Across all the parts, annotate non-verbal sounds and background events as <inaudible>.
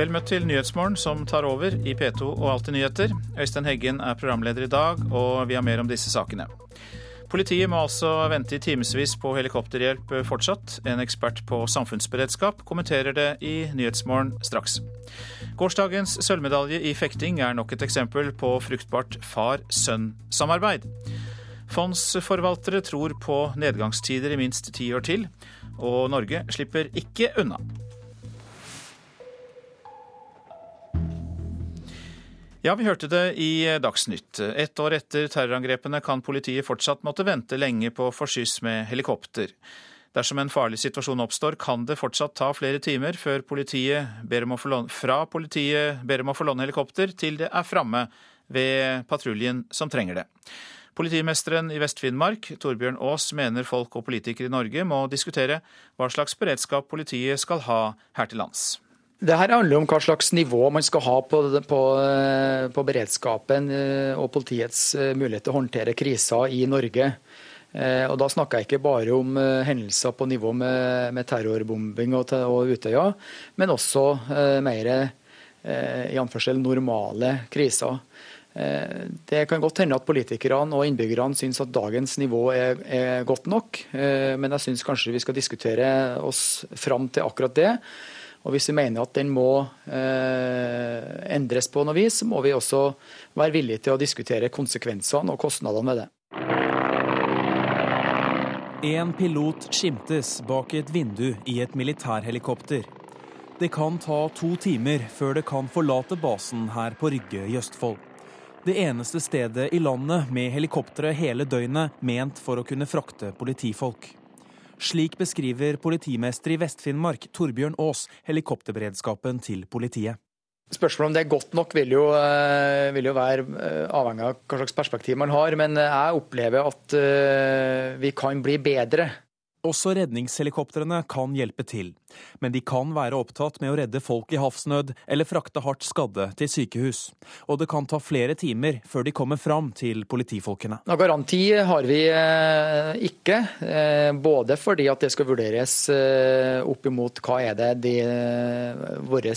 Vel møtt til Nyhetsmorgen, som tar over i P2 og Alltid nyheter. Øystein Heggen er programleder i dag, og vi har mer om disse sakene. Politiet må altså vente i timevis på helikopterhjelp fortsatt. En ekspert på samfunnsberedskap kommenterer det i Nyhetsmorgen straks. Gårsdagens sølvmedalje i fekting er nok et eksempel på fruktbart far-sønn-samarbeid. Fondsforvaltere tror på nedgangstider i minst ti år til, og Norge slipper ikke unna. Ja, vi hørte det i Dagsnytt. Ett år etter terrorangrepene kan politiet fortsatt måtte vente lenge på å få skyss med helikopter. Dersom en farlig situasjon oppstår, kan det fortsatt ta flere timer før politiet ber om å få fra politiet ber om å få låne helikopter til det er framme ved patruljen som trenger det. Politimesteren i Vest-Finnmark, Torbjørn Aas, mener folk og politikere i Norge må diskutere hva slags beredskap politiet skal ha her til lands. Det her handler om hva slags nivå man skal ha på, på, eh, på beredskapen eh, og politiets eh, mulighet til å håndtere kriser i Norge. Og Da snakker jeg ikke bare om hendelser på nivå med, med terrorbombing og, og, Utøya, men også mer i anførsel normale kriser. Det kan godt hende at politikerne og innbyggerne syns at dagens nivå er, er godt nok, men jeg syns kanskje vi skal diskutere oss fram til akkurat det. Og Hvis vi mener at den må eh, endres på noe vis, så må vi også være villige til å diskutere konsekvensene og kostnadene ved det. En pilot skimtes bak et vindu i et militærhelikopter. Det kan ta to timer før det kan forlate basen her på Rygge i Østfold. Det eneste stedet i landet med helikoptre hele døgnet ment for å kunne frakte politifolk. Slik beskriver politimester i Vest-Finnmark, Torbjørn Aas, helikopterberedskapen til politiet. Spørsmålet om det er godt nok vil jo, eh, vil jo, være eh, avhengig av hva slags perspektiv man har. Men jeg opplever at eh, vi kan bli bedre også redningshelikoptrene kan hjelpe til, men de kan være opptatt med å redde folk i havsnød eller frakte hardt skadde til sykehus. Og det kan ta flere timer før de kommer fram til politifolkene. Noen garanti har vi eh, ikke, eh, både fordi at det skal vurderes eh, opp imot hva er det de våre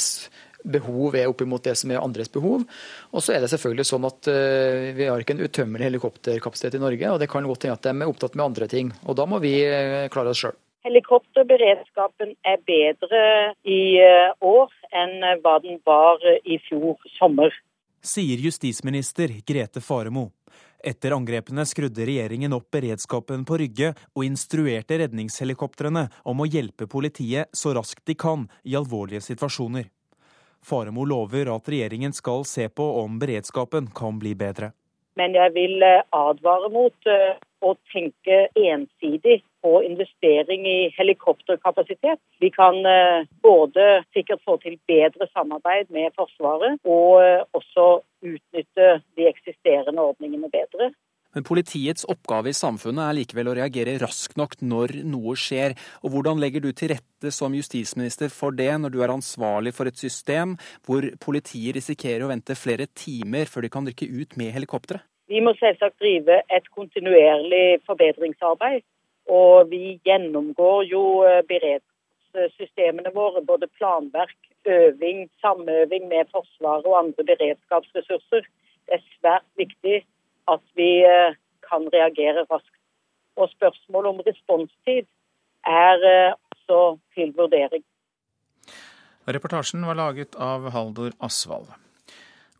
behov er opp mot det som er andres behov. Og så er det selvfølgelig sånn at uh, vi har ikke en utømmelig helikopterkapasitet i Norge, og det kan godt hende at de er opptatt med andre ting. Og da må vi uh, klare oss sjøl. Helikopterberedskapen er bedre i uh, år enn hva den var i fjor sommer. Sier justisminister Grete Faremo. Etter angrepene skrudde regjeringen opp beredskapen på Rygge og instruerte redningshelikoptrene om å hjelpe politiet så raskt de kan i alvorlige situasjoner. Faremo lover at regjeringen skal se på om beredskapen kan bli bedre. Men jeg vil eh, advare mot eh, å tenke ensidig på investering i helikopterkapasitet. Vi kan eh, både sikkert få til bedre samarbeid med Forsvaret, og også utnytte de eksisterende ordningene bedre. Men politiets oppgave i samfunnet er likevel å reagere raskt nok når noe skjer. Og Hvordan legger du til rette som justisminister for det, når du er ansvarlig for et system hvor politiet risikerer å vente flere timer før de kan rykke ut med helikoptre? Vi må selvsagt drive et kontinuerlig forbedringsarbeid. Og vi gjennomgår jo eh, beredskapssystemene våre, både planverk, øving, samøving med Forsvaret og andre beredskapsressurser. Det er svært viktig at vi eh, kan reagere raskt. Og spørsmålet om responstid er eh, også til vurdering. Reportasjen var laget av Haldor Asvald.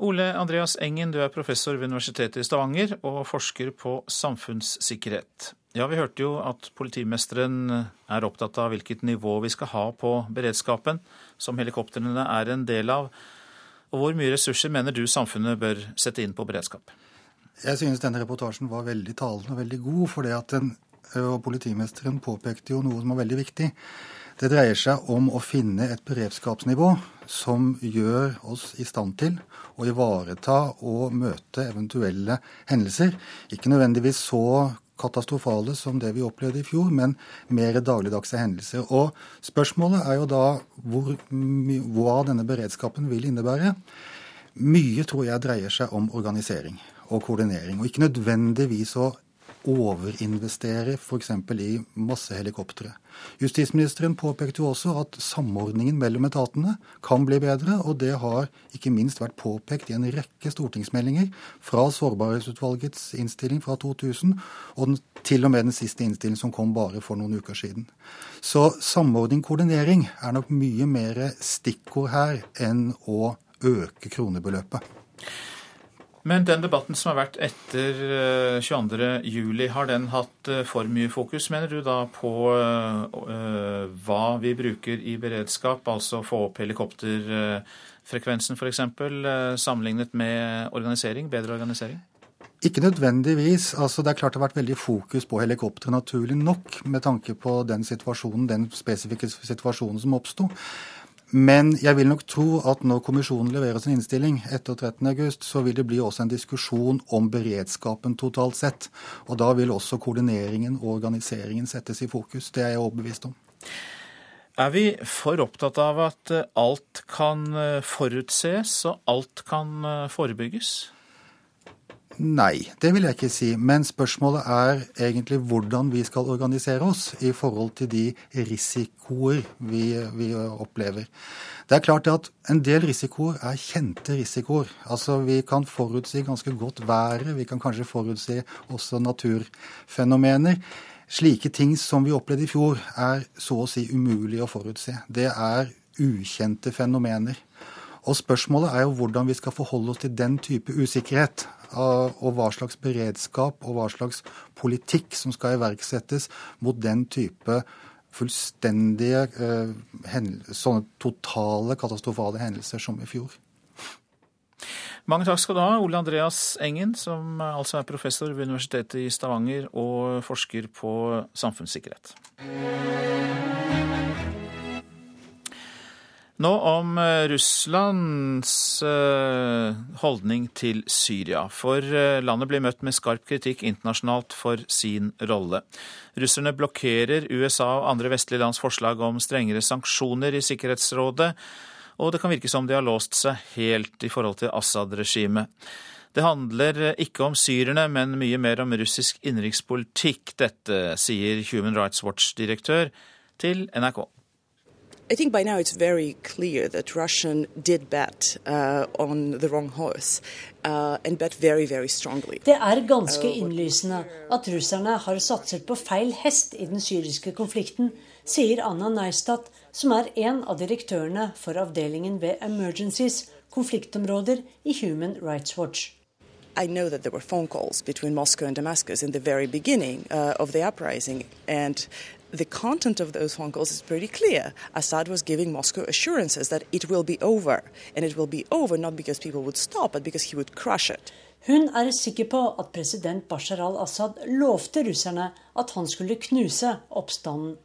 Ole Andreas Engen, du er professor ved Universitetet i Stavanger og forsker på samfunnssikkerhet. Ja, Vi hørte jo at politimesteren er opptatt av hvilket nivå vi skal ha på beredskapen, som helikoptrene er en del av. Og Hvor mye ressurser mener du samfunnet bør sette inn på beredskap? Jeg synes denne reportasjen var veldig talende og veldig god. for det at den, og Politimesteren påpekte jo noe som var veldig viktig. Det dreier seg om å finne et beredskapsnivå som gjør oss i stand til å ivareta og møte eventuelle hendelser. Ikke nødvendigvis så katastrofale som det vi opplevde i fjor, men mer dagligdagse hendelser. Og Spørsmålet er jo da hvor, hva denne beredskapen vil innebære. Mye tror jeg dreier seg om organisering og koordinering, og ikke nødvendigvis å overinvestere f.eks. i massehelikoptre. Justisministeren påpekte jo også at samordningen mellom etatene kan bli bedre, og det har ikke minst vært påpekt i en rekke stortingsmeldinger fra Sårbarhetsutvalgets innstilling fra 2000, og den, til og med den siste innstillingen som kom bare for noen uker siden. Så samordning, koordinering, er nok mye mer stikkord her enn å øke kronebeløpet. Men den debatten som har vært etter 22.07, eh, har den hatt eh, for mye fokus, mener du da, på uh, hva vi bruker i beredskap, altså få opp helikopterfrekvensen f.eks., sammenlignet med organisering, bedre organisering? Ikke nødvendigvis. Altså, det er klart det har vært veldig fokus på helikoptre, naturlig nok, med tanke på den situasjonen, den spesifikke situasjonen som oppsto. Men jeg vil nok tro at når kommisjonen leverer sin innstilling etter 13.8, så vil det bli også en diskusjon om beredskapen totalt sett. Og da vil også koordineringen og organiseringen settes i fokus. Det er jeg overbevist om. Er vi for opptatt av at alt kan forutses og alt kan forebygges? Nei, det vil jeg ikke si. Men spørsmålet er egentlig hvordan vi skal organisere oss i forhold til de risikoer vi, vi opplever. Det er klart at en del risikoer er kjente risikoer. Altså Vi kan forutsi ganske godt været, vi kan kanskje forutsi også naturfenomener. Slike ting som vi opplevde i fjor, er så å si umulig å forutse. Det er ukjente fenomener. Og spørsmålet er jo hvordan vi skal forholde oss til den type usikkerhet og hva slags beredskap og hva slags politikk som skal iverksettes mot den type fullstendige, eh, sånne totale katastrofale hendelser som i fjor. Mange takk skal du ha, Ole Andreas Engen, som altså er professor ved Universitetet i Stavanger og forsker på samfunnssikkerhet. Nå om eh, Russlands eh, holdning til Syria. For eh, landet blir møtt med skarp kritikk internasjonalt for sin rolle. Russerne blokkerer USA og andre vestlige lands forslag om strengere sanksjoner i Sikkerhetsrådet, og det kan virke som de har låst seg helt i forhold til Assad-regimet. Det handler ikke om syrerne, men mye mer om russisk innenrikspolitikk. Dette sier Human Rights Watch-direktør til NRK. I think by now it's very clear that Russian did bet uh, on the wrong horse. Uh, and bet very, very strongly. Det er ganske uh, innlysende at russerne har satset på feil hest i den syriske konflikten, sier Anna Neistat, som er en av direktørene for avdelingen ved Emergencies, konfliktområder i Human Rights Watch. I know that there were phone calls between Moscow and Damascus in the very beginning uh, of the uprising, and the content of those phone calls is pretty clear. Assad was giving Moscow assurances that it will be over, and it will be over not because people would stop, but because he would crush it. Hun er sikker på at president Bashar al-Assad lovte russerne at han skulle knuse oppstanden.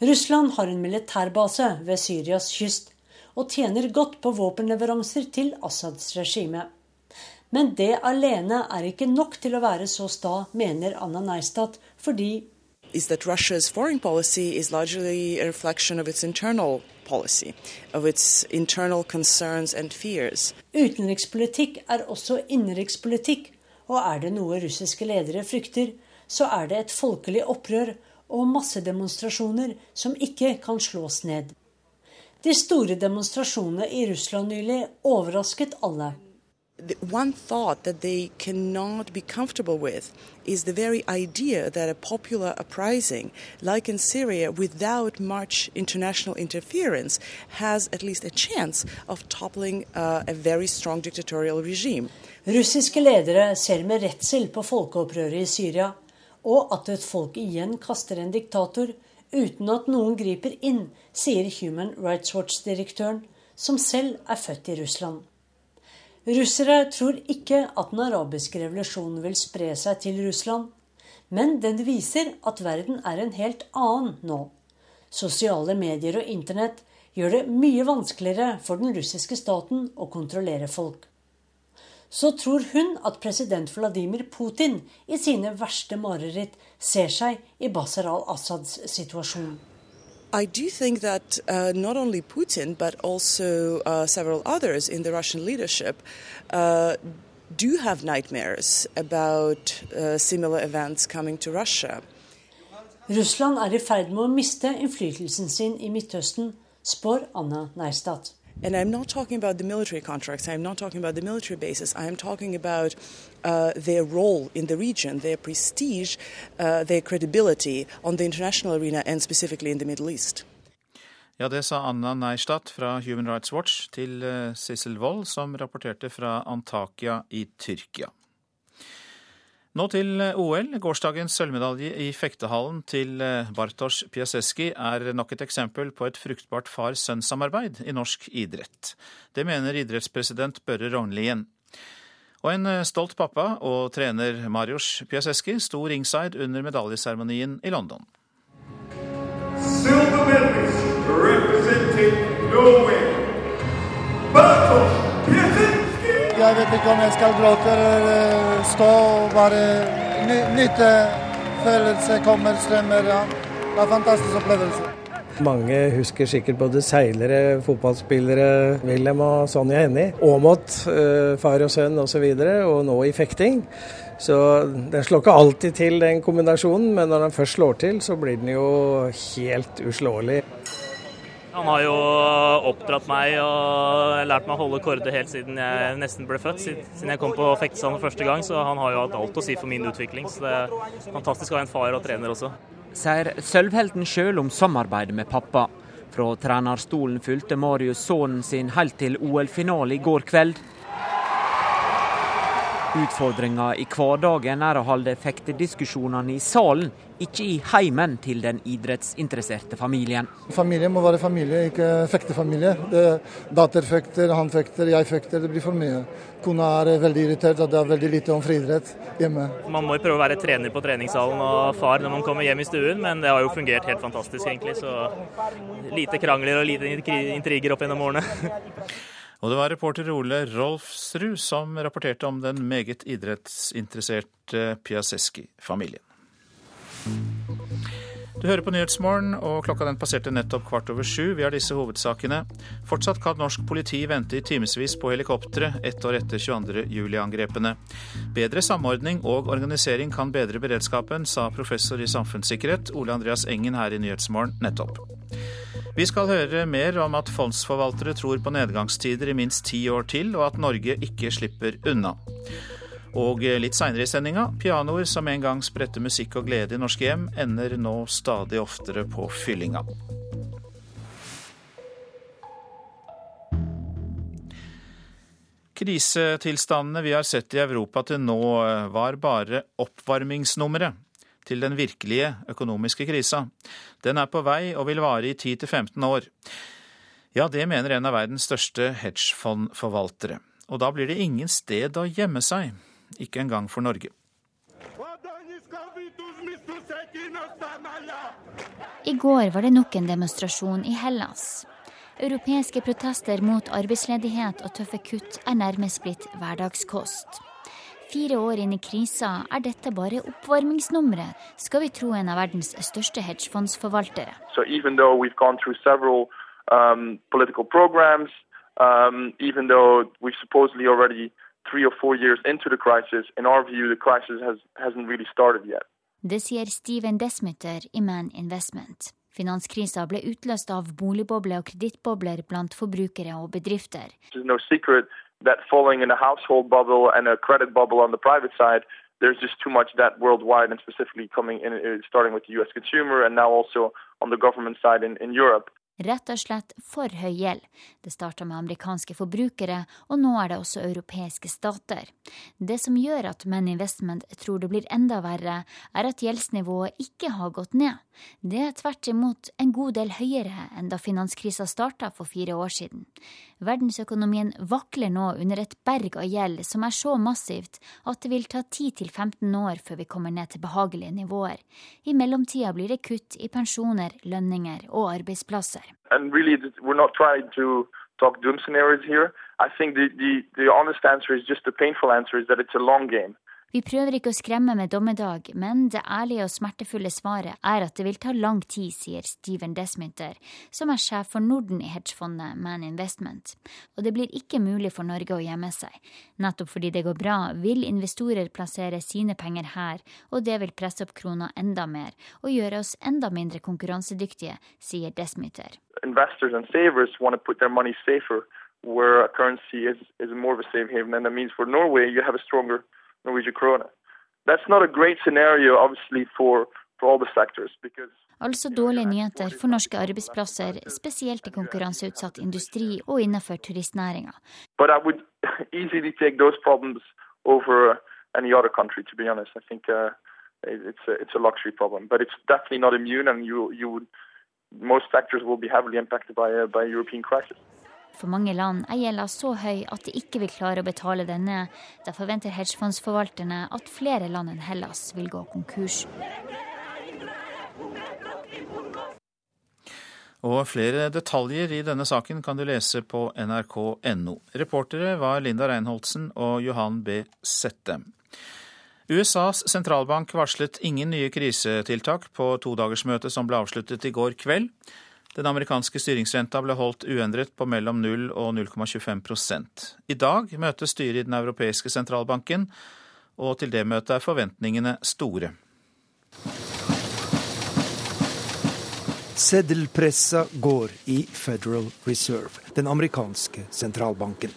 Russland har en militærbase ved Syrias kyst og tjener godt på våpenleveranser til Assads regime. Men det alene er ikke nok til å være så sta, mener Anna Neistat, fordi is that Russia's foreign policy is largely a reflection of its internal policy, of its internal concerns and fears. Utenrikspolitikk er også innenrikspolitikk, og er det noe russiske ledere frykter, så er det et folkelig opprør og massedemonstrasjoner som ikke kan slås ned. De store demonstrasjonene i Russland nylig overrasket alle one thought that they cannot be comfortable with is the very idea that a popular uprising, like in Syria, without much international interference, has at least a chance of toppling uh, a very strong dictatorial regime. Russiske ledere ser med redsel på folkeopprøret i Syria, og at et folk igjen kaster en diktator uten at noen griper inn, sier Human Rights Watch-direktøren, som selv er født i Russland. Russere tror ikke at den arabiske revolusjonen vil spre seg til Russland, men den viser at verden er en helt annen nå. Sosiale medier og internett gjør det mye vanskeligere for den russiske staten å kontrollere folk. Så tror hun at president Vladimir Putin i sine verste mareritt ser seg i Basar al-Assads situasjon. I do think that uh, not only Putin, but also uh, several others in the Russian leadership uh, do have nightmares about uh, similar events coming to Russia. Russland er i ferd med å miste innflytelsen sin i Midtøsten, spår Anna Neistad. And I'm not talking about the military contracts, I'm not talking about the military bases, I'm talking about uh, their role in the region, their prestige, uh, their credibility on the international arena and specifically in the Middle East. Ja, det sa Anna Neistat fra Human Rights Watch til uh, Sissel Wold, som rapporterte fra Antakya i Tyrkia. Nå til eh, OL. Gårsdagens sølvmedalje i fektehallen til eh, Bartosz Piaseski er nok et eksempel på et fruktbart far-sønn-samarbeid i norsk idrett. Det mener idrettspresident Børre Rognlien. Og en eh, stolt pappa og trener Marius Piaseski sto ringside under medaljeseremonien i London. Silver medalist representing Norway, Jeg vet ikke om jeg skal gråte eller eh, stå og bare ny nyte følelse kommer, strømmer. Ja. Det er en fantastisk opplevelse. Mange husker sikkert både seilere, fotballspillere, Wilhelm og Sonja Hennie. Aamodt, eh, far og sønn osv., og, så og nå i fekting. Så den slår ikke alltid til, den kombinasjonen, men når den først slår til, så blir den jo helt uslåelig. Han har jo oppdratt meg og lært meg å holde kårde helt siden jeg nesten ble født. Siden jeg kom på fektesalen første gang, så han har jo hatt alt å si for min utvikling. Så det er fantastisk å ha en far og trener også. Sier sølvhelten sjøl om samarbeidet med pappa. Fra trenerstolen fulgte Marius sønnen sin helt til OL-finale i går kveld. Utfordringa i hverdagen er å holde fektediskusjonene i salen, ikke i heimen til den idrettsinteresserte familien. Familie må være familie, ikke fektefamilie. Datter fekter, han fekter, jeg fekter. Det blir for mye. Kona er veldig irritert at det er veldig lite om friidrett hjemme. Man må jo prøve å være trener på treningssalen og far når man kommer hjem i stuen, men det har jo fungert helt fantastisk, egentlig. Så lite krangler og lite intriger opp gjennom årene. <laughs> Og det var reporter Ole Rolfsrud som rapporterte om den meget idrettsinteresserte Piaseski-familien. Du hører på Nyhetsmorgen, og klokka den passerte nettopp kvart over sju. Vi har disse hovedsakene. Fortsatt kan norsk politi vente i timevis på helikoptre ett år etter 22.07-angrepene. Bedre samordning og organisering kan bedre beredskapen, sa professor i samfunnssikkerhet Ole Andreas Engen her i Nyhetsmorgen nettopp. Vi skal høre mer om at fondsforvaltere tror på nedgangstider i minst ti år til, og at Norge ikke slipper unna. Og litt seinere i sendinga, pianoer som en gang spredte musikk og glede i norske hjem, ender nå stadig oftere på fyllinga. Krisetilstandene vi har sett i Europa til nå, var bare oppvarmingsnummeret til den virkelige økonomiske krisa. Den er på vei og vil vare i 10-15 år. Ja, det mener en av verdens største hedgefondforvaltere. Og da blir det ingen sted å gjemme seg, ikke engang for Norge. I går var det nok en demonstrasjon i Hellas. Europeiske protester mot arbeidsledighet og tøffe kutt er nærmest blitt hverdagskost. Fire år inn i krisa er dette bare oppvarmingsnummeret, skal vi tro en av verdens største hedgefondsforvaltere. So several, um, programs, um, even though we've supposedly already three or four years into the crisis, in our view, the crisis has, hasn't really started yet. Det sier Steven Desmutter i Man Investment. Finanskrisa ble utløst av boligbobler og kredittbobler blant forbrukere og bedrifter. No secret that falling in a household bubble and a credit bubble on the private side, there's just too much that worldwide and specifically coming in, uh, starting with the US consumer and now also on the government side in, in Europe. Rett og slett for høy gjeld. Det starta med amerikanske forbrukere, og nå er det også europeiske stater. Det som gjør at Men Investment tror det blir enda verre, er at gjeldsnivået ikke har gått ned. Det er tvert imot en god del høyere enn da finanskrisa starta for fire år siden. Verdensøkonomien vakler nå under et berg av gjeld som er så massivt at det vil ta 10-15 år før vi kommer ned til behagelige nivåer. I mellomtida blir det kutt i pensjoner, lønninger og arbeidsplasser. Really, talk doom scenarios here. I think the, the, the honest answer is just the painful answer is that it's a long game. Vi prøver ikke å skremme med dommedag, men det ærlige og smertefulle svaret er at det vil ta lang tid, sier Steven Desmynter, som er sjef for Norden i hedgefondet Man Investment. Og det blir ikke mulig for Norge å gjemme seg. Nettopp fordi det går bra, vil investorer plassere sine penger her, og det vil presse opp krona enda mer og gjøre oss enda mindre konkurransedyktige, sier Desmynter. Investors and savers want to put their money safer where a currency is, is more of a safe for Norway, you have a stronger Norwegian krone. That's not a great scenario, obviously, for, for all the sectors. because Altså dårlige nyheter for norske arbeidsplasser, spesielt i konkurranseutsatt industri og innenfor turistnæringa. <laughs> Think uh, it's, a, it's a luxury problem. But it's definitely not immune, and you, you would, most sectors will be heavily impacted by, uh, by European crisis. For mange land er gjelda så høy at de ikke vil klare å betale denne. Da forventer hedgefondsforvalterne at flere land enn Hellas vil gå konkurs. Og flere detaljer i denne saken kan du lese på nrk.no. Reportere var Linda Reinholdsen og Johan B. Sette. USAs sentralbank varslet ingen nye krisetiltak på todagersmøtet som ble avsluttet i går kveld. Den amerikanske styringsrenta ble holdt uendret på mellom 0 og 0,25 I dag møtes styret i Den europeiske sentralbanken, og til det møtet er forventningene store. Seddelpressa går i Federal Reserve, den amerikanske sentralbanken.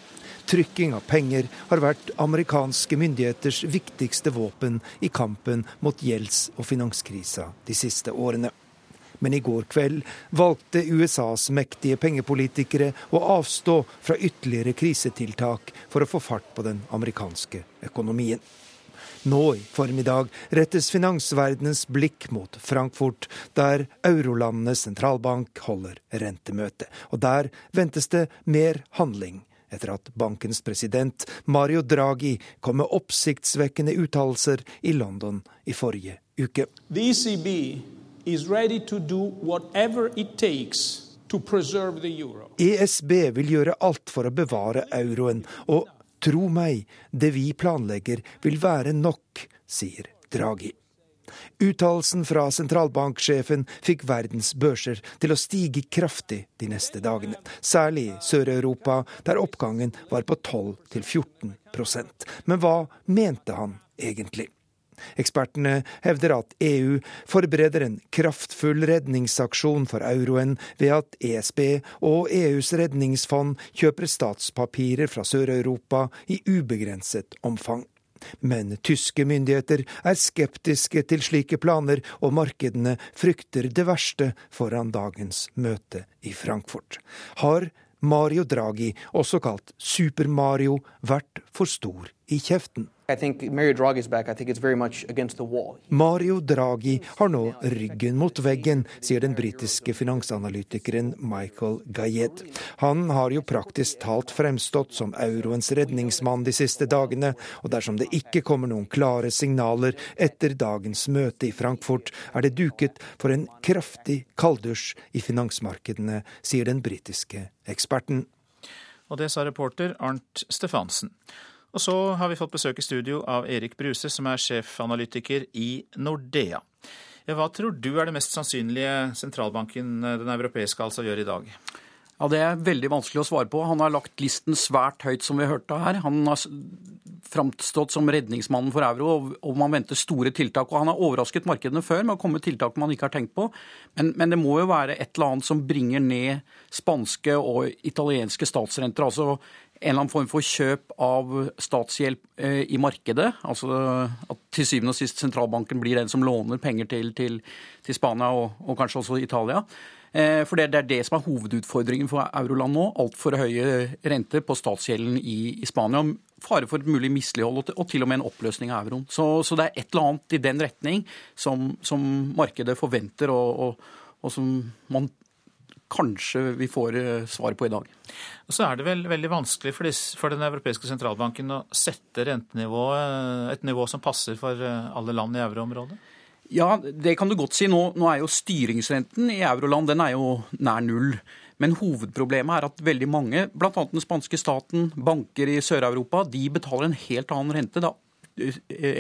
Trykking av penger har vært amerikanske myndigheters viktigste våpen i kampen mot gjelds- og finanskrisa de siste årene. Men i går kveld valgte USAs mektige pengepolitikere å avstå fra ytterligere krisetiltak for å få fart på den amerikanske økonomien. Nå i formiddag rettes finansverdenens blikk mot Frankfurt, der eurolandenes sentralbank holder rentemøte. Og der ventes det mer handling etter at bankens president Mario Draghi kom med oppsiktsvekkende uttalelser i London i forrige uke. The ECB ESB vil gjøre alt for å bevare euroen, og tro meg, det vi planlegger vil være nok, sier Draghi. Uttalelsen fra sentralbanksjefen fikk verdens børser til å stige kraftig de neste dagene. Særlig i Sør-Europa, der oppgangen var på 12-14% Men hva mente han egentlig? Ekspertene hevder at EU forbereder en kraftfull redningsaksjon for euroen ved at ESB og EUs redningsfond kjøper statspapirer fra Sør-Europa i ubegrenset omfang. Men tyske myndigheter er skeptiske til slike planer, og markedene frykter det verste foran dagens møte i Frankfurt. Har Mario Draghi, også kalt Super-Mario, vært for stor i kjeften? Mario Draghi har nå ryggen mot veggen, sier den britiske finansanalytikeren Michael Gayed. Han har jo praktisk talt fremstått som euroens redningsmann de siste dagene, og dersom det ikke kommer noen klare signaler etter dagens møte i Frankfurt, er det duket for en kraftig kalddusj i finansmarkedene, sier den britiske eksperten. Og det sa reporter Arnt Stefansen. Og så har vi fått besøk i studio av Erik Bruse, som er sjefanalytiker i Nordea. Ja, hva tror du er det mest sannsynlige sentralbanken, den europeiske, altså gjør i dag? Ja, Det er veldig vanskelig å svare på. Han har lagt listen svært høyt, som vi hørte her. Han har framstått som redningsmannen for euro, og man venter store tiltak. Og han har overrasket markedene før med å komme med tiltak man ikke har tenkt på. Men, men, det må jo være et eller annet som bringer ned spanske og italienske statsrenter. Altså en eller annen form for kjøp av statshjelp eh, i markedet. Altså at til syvende og sist sentralbanken blir den som låner penger til, til, til Spania og, og, kanskje også Italia. Eh, for det, det, er det som er hovedutfordringen for euroland nå. Altfor høye renter på statsgjelden i, i Spania. Fare for et mulig mislighold og, og til og med en oppløsning av euroen. Så, så, det er et eller annet i den retning som, som markedet forventer, og, og, og som man kanskje vi får eh, svar på i dag. Og så er det vel veldig vanskelig for, disse, for Den europeiske sentralbanken å sette rentenivået eh, et nivå som passer for eh, alle land i euroområdet? Ja, det kan du godt si. Nå, nå, er jo styringsrenten i euroland den er jo nær null. Men hovedproblemet er at veldig mange, bl.a. den spanske staten, banker i Sør-Europa, de betaler en helt annen rente. Det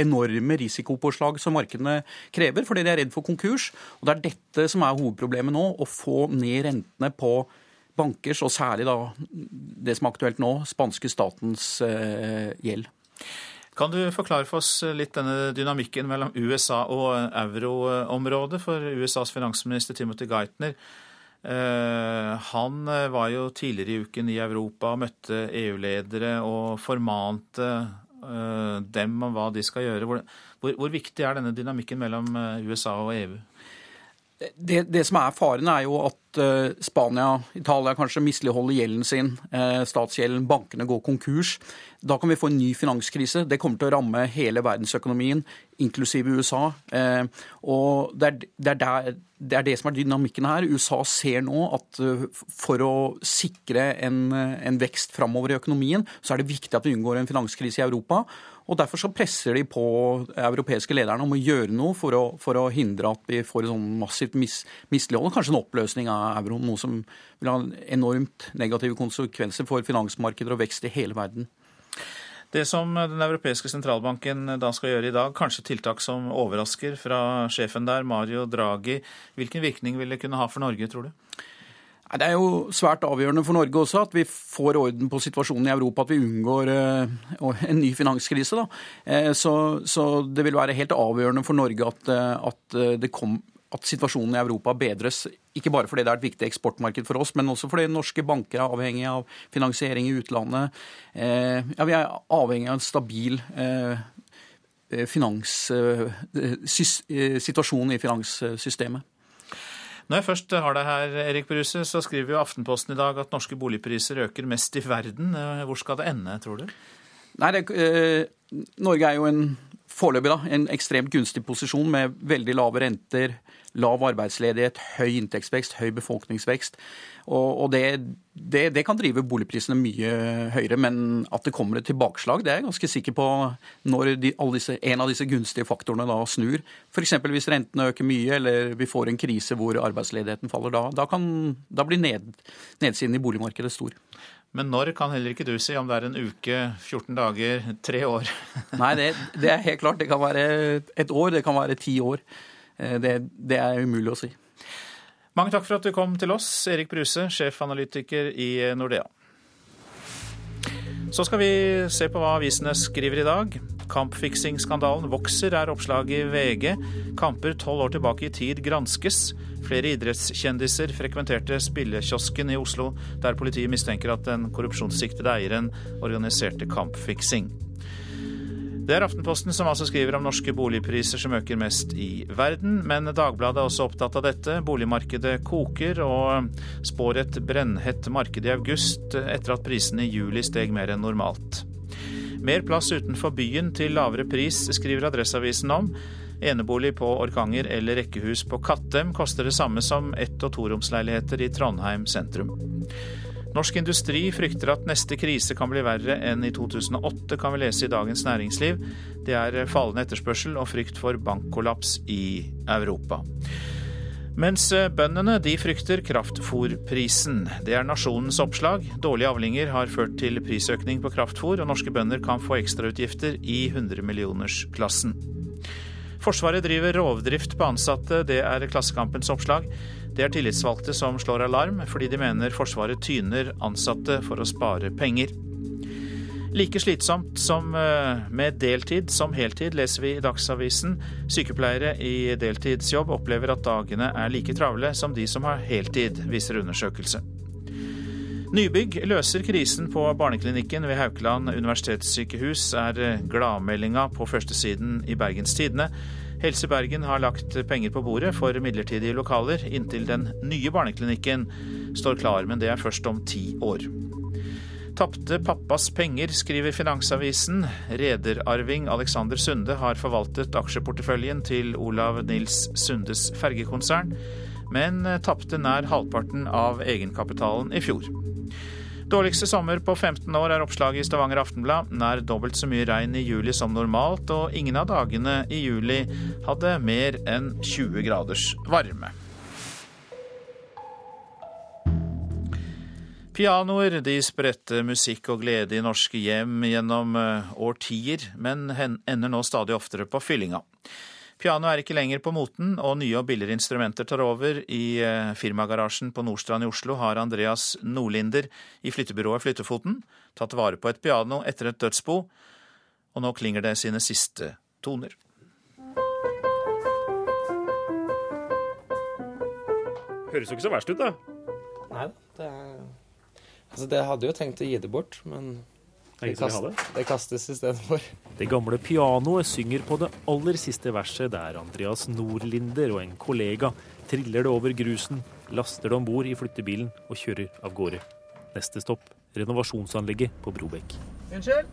enorme risikopåslag som markedene krever, fordi de er redd for konkurs. Og Det er dette som er hovedproblemet nå, å få ned rentene på bankers, og særlig da det som er aktuelt nå, spanske statens eh, gjeld. Kan du forklare for oss litt denne dynamikken mellom USA og euroområdet? For USAs finansminister Timothy Geithner eh, han var jo tidligere i uken i Europa og møtte EU-ledere og formante eh, dem om hva de skal gjøre. Hvor, hvor, hvor viktig er denne dynamikken mellom USA og EU? Det, det, som er faren, er jo at uh, Spania, Italia kanskje misligholder gjelden sin. Uh, statsgjelden, bankene går konkurs. Da kan vi få en ny finanskrise. Det kommer til å ramme hele verdensøkonomien, inklusive USA. Uh, og det er det, er der, det er det, som er dynamikken her. USA ser nå at for å sikre en, en vekst framover i økonomien, så er det viktig at vi unngår en finanskrise i Europa. Og Derfor så presser de på europeiske lederne om å gjøre noe for å, for å hindre at vi får et sånn massivt mis, mislighold, kanskje en oppløsning av euroen. Noe som vil ha enormt negative konsekvenser for finansmarkeder og vekst i hele verden. Det som Den europeiske sentralbanken da skal gjøre i dag, kanskje tiltak som overrasker fra sjefen der, Mario Draghi. Hvilken virkning vil det kunne ha for Norge, tror du? Det er jo svært avgjørende for Norge også at vi får orden på situasjonen i Europa, at vi unngår eh, en ny finanskrise. Eh, så, så det vil være helt avgjørende for Norge at, eh, at, kom, at, situasjonen i Europa bedres. Ikke bare fordi det er et viktig eksportmarked for oss, men også fordi norske banker er avhengig av finansiering i utlandet. Ja, vi er avhengig av en stabil finans, situasjon i finanssystemet. Når jeg først har deg her, Erik Bruse, så skriver jo Aftenposten i dag at norske boligpriser øker mest i verden. Eh, hvor skal det ende, tror du? Nei, det, eh, Norge er jo en foreløpig da, en ekstremt gunstig posisjon med veldig lave renter, lav arbeidsledighet, høy inntektsvekst, høy befolkningsvekst. Og, og det, det, det, kan drive boligprisene mye høyere, men at det kommer et tilbakeslag, det er jeg ganske sikker på når de, disse, en av disse gunstige faktorene da snur. F.eks. hvis rentene øker mye, eller vi får en krise hvor arbeidsledigheten faller. Da, da, kan, da blir ned, nedsiden i boligmarkedet stor. Men når kan heller ikke du si om det er en uke, 14 dager, tre år? <laughs> Nei, det, det er helt klart. Det kan være et år, det kan være ti år. Eh, det, det er umulig å si. Mange takk for at du kom til oss, Erik Bruse, sjefanalytiker i Nordea. Så skal vi se på hva avisene skriver i dag. Kampfiksingskandalen vokser, er oppslaget i VG. Kamper tolv år tilbake i tid granskes. Flere idrettskjendiser frekventerte spillekiosken i Oslo, der politiet mistenker at den korrupsjonssiktede eieren organiserte kampfiksing. Det er Aftenposten som altså skriver om norske boligpriser som øker mest i verden, men Dagbladet er også opptatt av dette. Boligmarkedet koker og spår et brennhett marked i august etter at prisene i juli steg mer enn normalt. Mer plass utenfor byen til lavere pris, skriver Adresseavisen om. Enebolig på Orkanger eller rekkehus på Kattem koster det samme som ett- og toromsleiligheter i Trondheim sentrum. Norsk industri frykter at neste krise kan bli verre enn i 2008, kan vi lese i Dagens Næringsliv. Det er fallende etterspørsel og frykt for bankkollaps i Europa. Mens bøndene de frykter kraftfôrprisen. Det er nasjonens oppslag. Dårlige avlinger har ført til prisøkning på kraftfôr, og norske bønder kan få ekstrautgifter i hundremillionersklassen. Forsvaret driver rovdrift på ansatte, det er Klassekampens oppslag. Det er tillitsvalgte som slår alarm, fordi de mener Forsvaret tyner ansatte for å spare penger. Like slitsomt som eh, med deltid som heltid, leser vi i Dagsavisen. Sykepleiere i deltidsjobb opplever at dagene er like travle som de som har heltid, viser undersøkelse. Nybygg løser krisen på barneklinikken ved Haukeland universitetssykehus, er gladmeldinga på førstesiden i Bergens Tidende. Helse Bergen har lagt penger på bordet for midlertidige lokaler inntil den nye barneklinikken står klar, men det er først om ti år. Tapte pappas penger, skriver Finansavisen. Rederarving Alexander Sunde har forvaltet aksjeporteføljen til Olav Nils Sundes fergekonsern, men tapte nær halvparten av egenkapitalen i fjor. Dårligste sommer på 15 år er oppslaget i Stavanger Aftenblad. Nær dobbelt så mye regn i juli som normalt, og ingen av dagene i juli hadde mer enn 20 graders varme. Pianoer de spredte musikk og glede i norske hjem gjennom eh, årtier, men ender nå stadig oftere på fyllinga. Piano er ikke lenger på moten, og nye og billigere instrumenter tar over. I eh, firmagarasjen på Nordstrand i Oslo har Andreas Nordlinder i flyttebyrået Flyttefoten tatt vare på et piano etter et dødsbo, og nå klinger det sine siste toner. Høres jo ikke så verst ut, da. Nei da. Det er Altså, det hadde jo tenkt å gi det bort, men det, kast, det? det kastes istedenfor. Det gamle pianoet synger på det aller siste verset, der Andreas Nordlinder og en kollega triller det over grusen, laster det om bord i flyttebilen og kjører av gårde. Neste stopp renovasjonsanlegget på Brobekk. Unnskyld?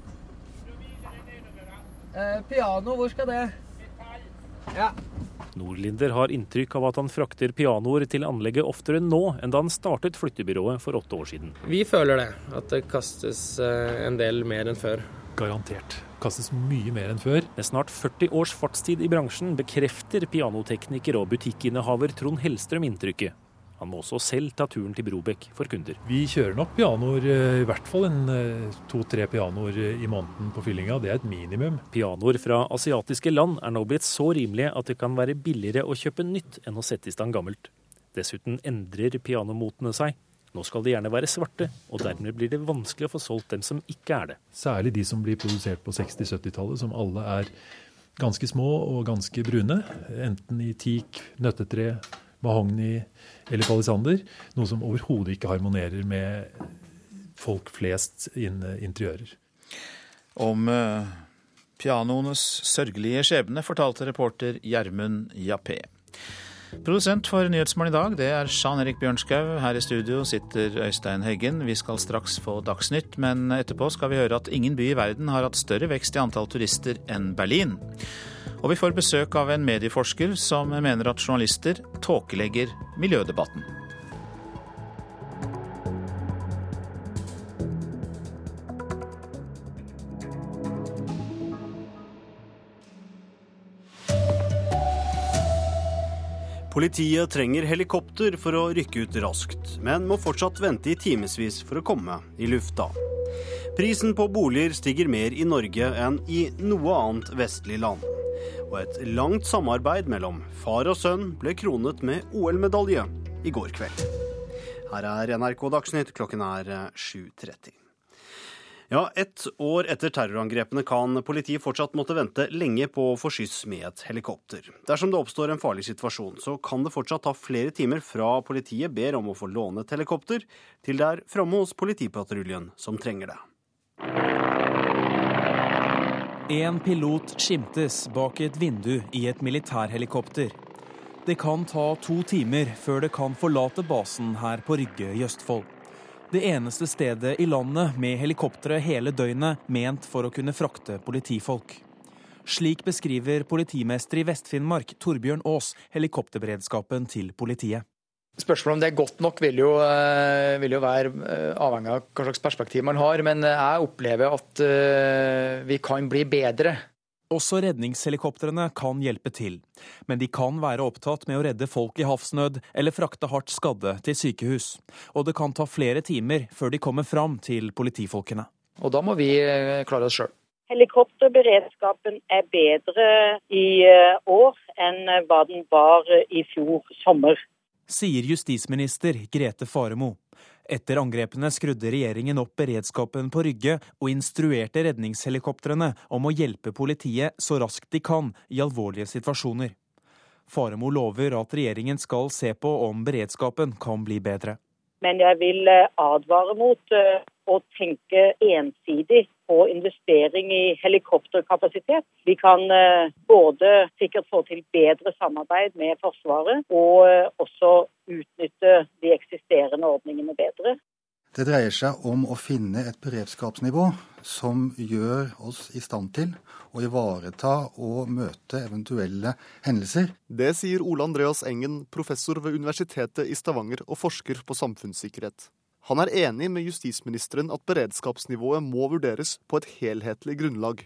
Eh, piano, hvor skal det? Ja. Nordlinder har inntrykk av at han frakter pianoer til anlegget oftere nå enn da han startet flyttebyrået for åtte år siden. Vi føler det, at det kastes eh, en del mer enn før. Garantert. Kastes mye mer enn før. Med snart 40 års fartstid i bransjen bekrefter pianotekniker og butikkinnehaver Trond Hellstrøm inntrykket. Han må også selv ta turen til Brobekk for kunder. Vi kjører nok pianoer, eh, i hvert fall en eh, to-tre pianoer eh, i måneden på fyllinga. Det er et minimum. Pianoer fra asiatiske land er nå blitt så rimelige at det kan være billigere å kjøpe nytt enn å sette i stand gammelt. Dessuten endrer pianomotene seg. Nå skal de gjerne være svarte, og dermed blir det vanskelig å få solgt dem som ikke er det. Særlig de som blir produsert på 60-70-tallet, som alle er ganske små og ganske brune. Enten i teak, nøttetre, mahogni eller palisander. Noe som overhodet ikke harmonerer med folk flest innen interiører. Om uh, pianoenes sørgelige skjebne fortalte reporter Gjermund Jappé. Produsent for Nyhetsmorgen i dag, det er Jean Erik Bjørnskau. Her i studio sitter Øystein Heggen. Vi skal straks få Dagsnytt, men etterpå skal vi høre at ingen by i verden har hatt større vekst i antall turister enn Berlin. Og vi får besøk av en medieforsker som mener at journalister tåkelegger miljødebatten. Politiet trenger helikopter for å rykke ut raskt, men må fortsatt vente i timevis for å komme i lufta. Prisen på boliger stiger mer i Norge enn i noe annet vestlig land og et langt samarbeid mellom far og sønn ble kronet med OL-medalje i går kveld. Her er NRK Dagsnytt, klokken er 7.30. Eh, ja, ett år etter terrorangrepene kan politiet fortsatt måtte vente lenge på å få skyss med et helikopter. Dersom det oppstår en farlig situasjon, så kan det fortsatt ta flere timer fra politiet ber om å få låne et helikopter, til det er framme hos politipatruljen som trenger det. En pilot skimtes bak et vindu i et militærhelikopter. Det kan ta to timer før det kan forlate basen her på Rygge i Østfold. Det eneste stedet i landet med helikoptre hele døgnet ment for å kunne frakte politifolk. Slik beskriver politimester i Vest-Finnmark, Torbjørn Aas, helikopterberedskapen til politiet. Spørsmålet om det er godt nok vil jo, eh, vil jo, være eh, avhengig av hva slags perspektiv man har. Men eh, jeg opplever at vi kan bli bedre. Også redningshelikoptrene kan hjelpe til. Men de kan være opptatt med å redde folk i havsnød eller frakte hardt skadde til sykehus. Og det kan ta flere timer før de kommer fram til politifolkene. Og da må vi klare oss sjøl. Helikopterberedskapen er bedre i år enn hva den var i fjor sommer sier justisminister Grete Faremo. Etter angrepene skrudde regjeringen opp beredskapen på Rygge og instruerte redningshelikoptrene om å hjelpe politiet så raskt de kan i alvorlige situasjoner. Faremo lover at regjeringen skal se på om beredskapen kan bli bedre. Men jeg vil eh, advare mot eh, å tenke ensidig på investering i helikopterkapasitet. Vi kan eh, både sikkert få til bedre samarbeid med Forsvaret, og også utnytte de eksisterende ordningene bedre. Det dreier seg om å finne et beredskapsnivå som gjør oss i stand til å ivareta og møte eventuelle hendelser. Det sier Ole Andreas Engen, professor ved Universitetet i Stavanger og forsker på samfunnssikkerhet. Han er enig med justisministeren at beredskapsnivået må vurderes på et helhetlig grunnlag,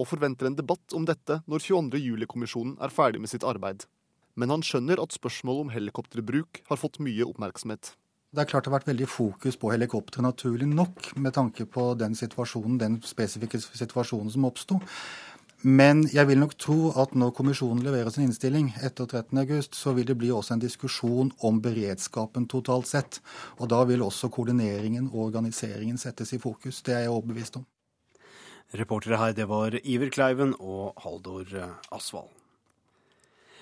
og forventer en debatt om dette når 22. juli-kommisjonen er ferdig med sitt arbeid. Men han skjønner at spørsmålet om helikopterbruk har fått mye oppmerksomhet. Det er klart det har vært veldig fokus på helikoptre, naturlig nok, med tanke på den situasjonen, den spesifikke situasjonen som oppsto. Men jeg vil nok tro at når kommisjonen leverer sin innstilling etter 13.8, så vil det bli også en diskusjon om beredskapen totalt sett. Og da vil også koordineringen og organiseringen settes i fokus. Det er jeg overbevist om. Reportere her, det var Iver Kleiven og Haldor Asvald.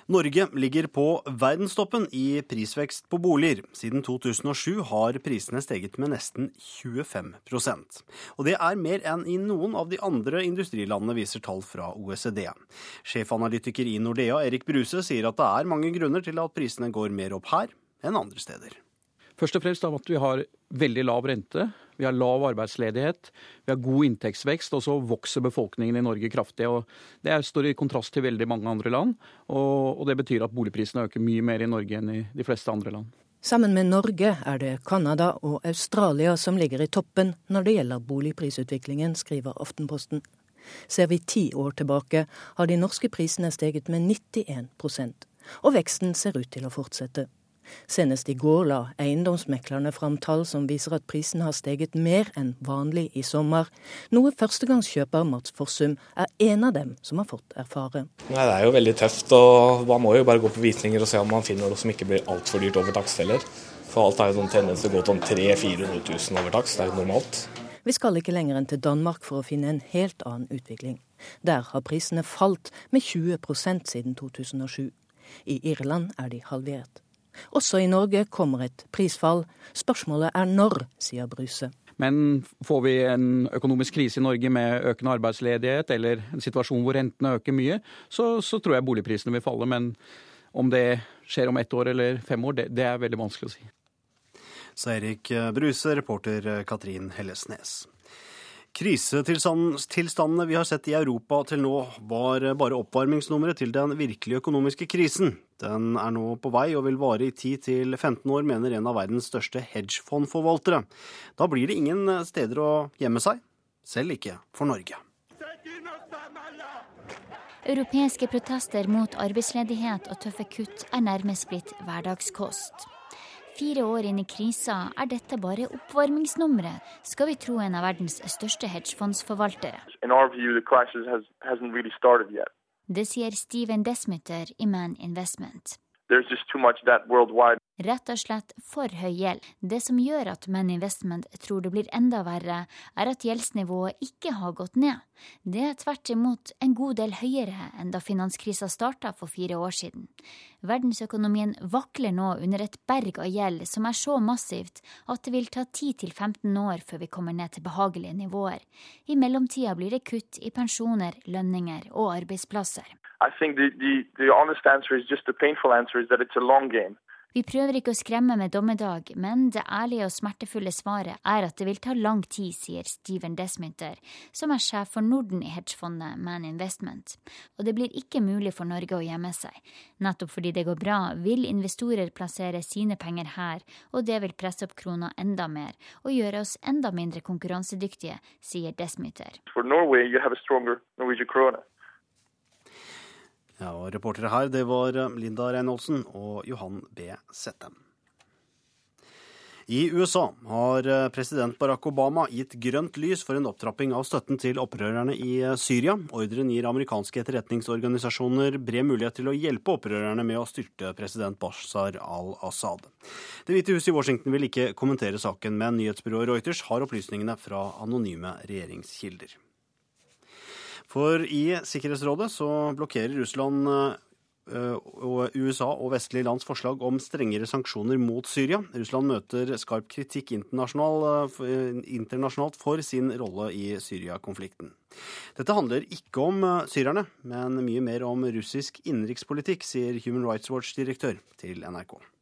Norge ligger på verdenstoppen i prisvekst på boliger. Siden 2007 har prisene steget med nesten 25% Og det er mer enn i noen av de andre industrilandene, viser tall fra OECD. Sjefanalytiker i Nordea, Erik Bruse, sier at det er mange grunner til at prisene går mer opp her enn andre steder. Først og fremst av at vi har veldig lav rente. Vi har lav arbeidsledighet, vi har god inntektsvekst, og så vokser befolkningen i Norge kraftig. og Det står i kontrast til veldig mange andre land, og, det betyr at boligprisene øker mye mer i Norge enn i de fleste andre land. Sammen med Norge er det Canada og Australia som ligger i toppen når det gjelder boligprisutviklingen, skriver Aftenposten. Ser vi ti år tilbake, har de norske prisene steget med 91% og veksten ser ut til å fortsette. Senest i går la eiendomsmeklerne fram tall som viser at prisen har steget mer enn vanlig i sommer, noe førstegangskjøper Mats Forsum er en av dem som har fått erfare. Nei, Det er jo veldig tøft, og man må jo bare gå på visninger og se om man finner noe som ikke blir altfor dyrt over takstfeller. For alt er jo noen tendens til å gå til 300 000-400 000 over takst, det er jo normalt. Vi skal ikke lenger enn til Danmark for å finne en helt annen utvikling. Der har prisene falt med 20% siden 2007. I Irland er de halvert. Også i Norge kommer et prisfall. Spørsmålet er når, sier Bruse. Men får vi en økonomisk krise i Norge med økende arbeidsledighet, eller en situasjon hvor rentene øker mye, så, så tror jeg boligprisene vil falle. Men om det skjer om ett år eller fem år, det, det er veldig vanskelig å si. Sa Erik Bruse, reporter Katrin Hellesnes. Krisetilstandene vi har sett i Europa til nå, var bare oppvarmingsnummeret til den virkelige økonomiske krisen. Den er nå på vei og vil vare i 10-15 år, mener en av verdens største hedgefondforvaltere. Da blir det ingen steder å gjemme seg, selv ikke for Norge. Europeiske protester mot arbeidsledighet og tøffe kutt er nærmest blitt hverdagskost. Fire år inn i krisa er dette bare oppvarmingsnummeret, skal vi tro en av verdens største hedgefondsforvaltere. Det sier Steven Desmitter i Man Investment. Rett og slett for høy gjeld. Det som gjør at Men Investment tror det blir enda verre, er at gjeldsnivået ikke har gått ned. Det er tvert imot en god del høyere enn da finanskrisa starta for fire år siden. Verdensøkonomien vakler nå under et berg av gjeld som er så massivt at det vil ta 10-15 år før vi kommer ned til behagelige nivåer. I mellomtida blir det kutt i pensjoner, lønninger og arbeidsplasser. I think the, the, the honest answer is just the painful answer. Vi prøver ikke å skremme med dommedag, men det ærlige og smertefulle svaret er at det vil ta lang tid, sier Steven Desminter, som er sjef for Norden i hedgefondet Man Investment. Og det blir ikke mulig for Norge å gjemme seg. Nettopp fordi det går bra, vil investorer plassere sine penger her, og det vil presse opp krona enda mer og gjøre oss enda mindre konkurransedyktige, sier Desminter. For Norway, you have a stronger Norwegian krone. Ja, og Reportere her det var Linda Reinholdsen og Johan B. Settem. I USA har eh, president Barack Obama gitt grønt lys for en opptrapping av støtten til opprørerne i eh, Syria. Ordren gir amerikanske etterretningsorganisasjoner bred mulighet til å hjelpe opprørerne med å styrte president Bashar al-Assad. Det hvite huset i Washington vil ikke kommentere saken, men nyhetsbyrået Reuters har opplysningene fra anonyme regjeringskilder. For i Sikkerhetsrådet så blokkerer Russland eh, og USA og vestlige lands forslag om strengere sanksjoner mot Syria. Russland møter skarp kritikk internasjonalt for sin rolle i Syria-konflikten. Dette handler ikke om eh, syrerne, men mye mer om russisk innenrikspolitikk, sier Human Rights Watch-direktør til NRK.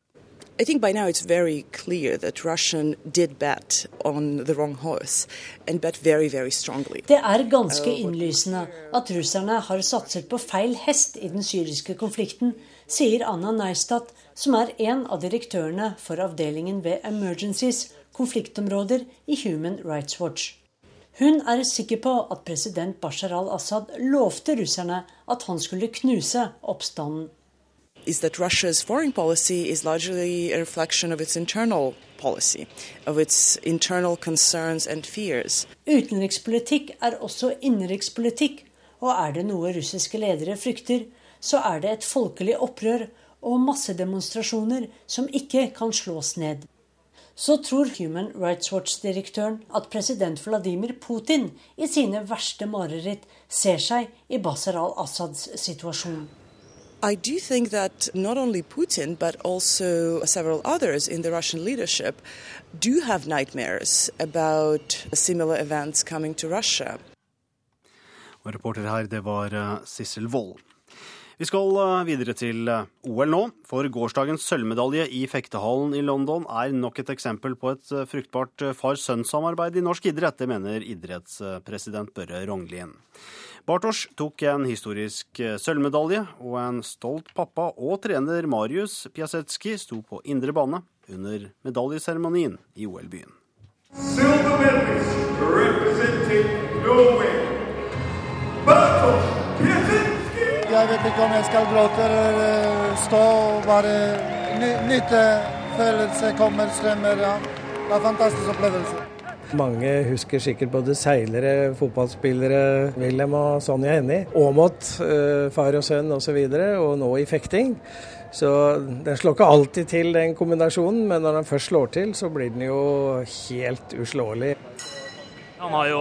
I think by now it's very clear that Russian did bet on the wrong horse and bet very, very strongly. Det er ganske uh, innlysende at russerne har satset på feil hest i den syriske konflikten, sier Anna Neistat, som er en av direktørene for avdelingen ved Emergencies, konfliktområder i Human Rights Watch. Hun er sikker på at president Bashar al-Assad lovte russerne at han skulle knuse oppstanden is that Russia's foreign policy is largely a reflection of its internal policy, of its internal concerns and fears. Utenrikspolitikk er også innenrikspolitikk, og er det noe russiske ledere frykter, så er det et folkelig opprør og massedemonstrasjoner som ikke kan slås ned. Så tror Human Rights Watch-direktøren at president Vladimir Putin i sine verste mareritt ser seg i Basar al-Assads situasjon. I do think that not only Putin, but also several others in the Russian leadership do have nightmares about similar events coming to Russia. Reporter her, det var eh, Sissel Wold. Vi skal eh, videre til eh, OL nå, for gårsdagens sølvmedalje i fektehallen i London er nok et eksempel på et fruktbart far-sønn-samarbeid i norsk idrett. Det mener idrettspresident Børre Rognlien. Bartosz tok en historisk eh, sølvmedalje, og en stolt pappa og trener Marius Piasetski sto på indre bane under medaljeseremonien i OL-byen. Jeg vet ikke om jeg skal gråte eller eh, stå og bare nyte følelse kommer, strømmer. Ja. Det er en fantastisk opplevelse. Mange husker sikkert både seilere, fotballspillere, Wilhelm og Sonja Hennie. Aamodt, eh, far og sønn osv., og, så og nå i fekting. Så den slår ikke alltid til, den kombinasjonen, men når den først slår til, så blir den jo helt uslåelig. Han har jo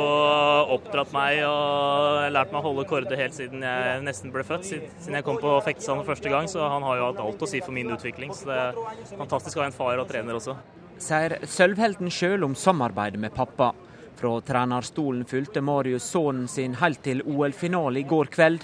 oppdratt meg og lært meg å holde kårde helt siden jeg nesten ble født. Siden jeg kom på Fektesand første gang, så han har jo hatt alt å si for min utvikling. Så det er fantastisk å ha en far og trener også sier sølvhelten sjøl om samarbeidet med pappa. Fra trenerstolen fulgte Marius sønnen sin helt til OL-finale i går kveld.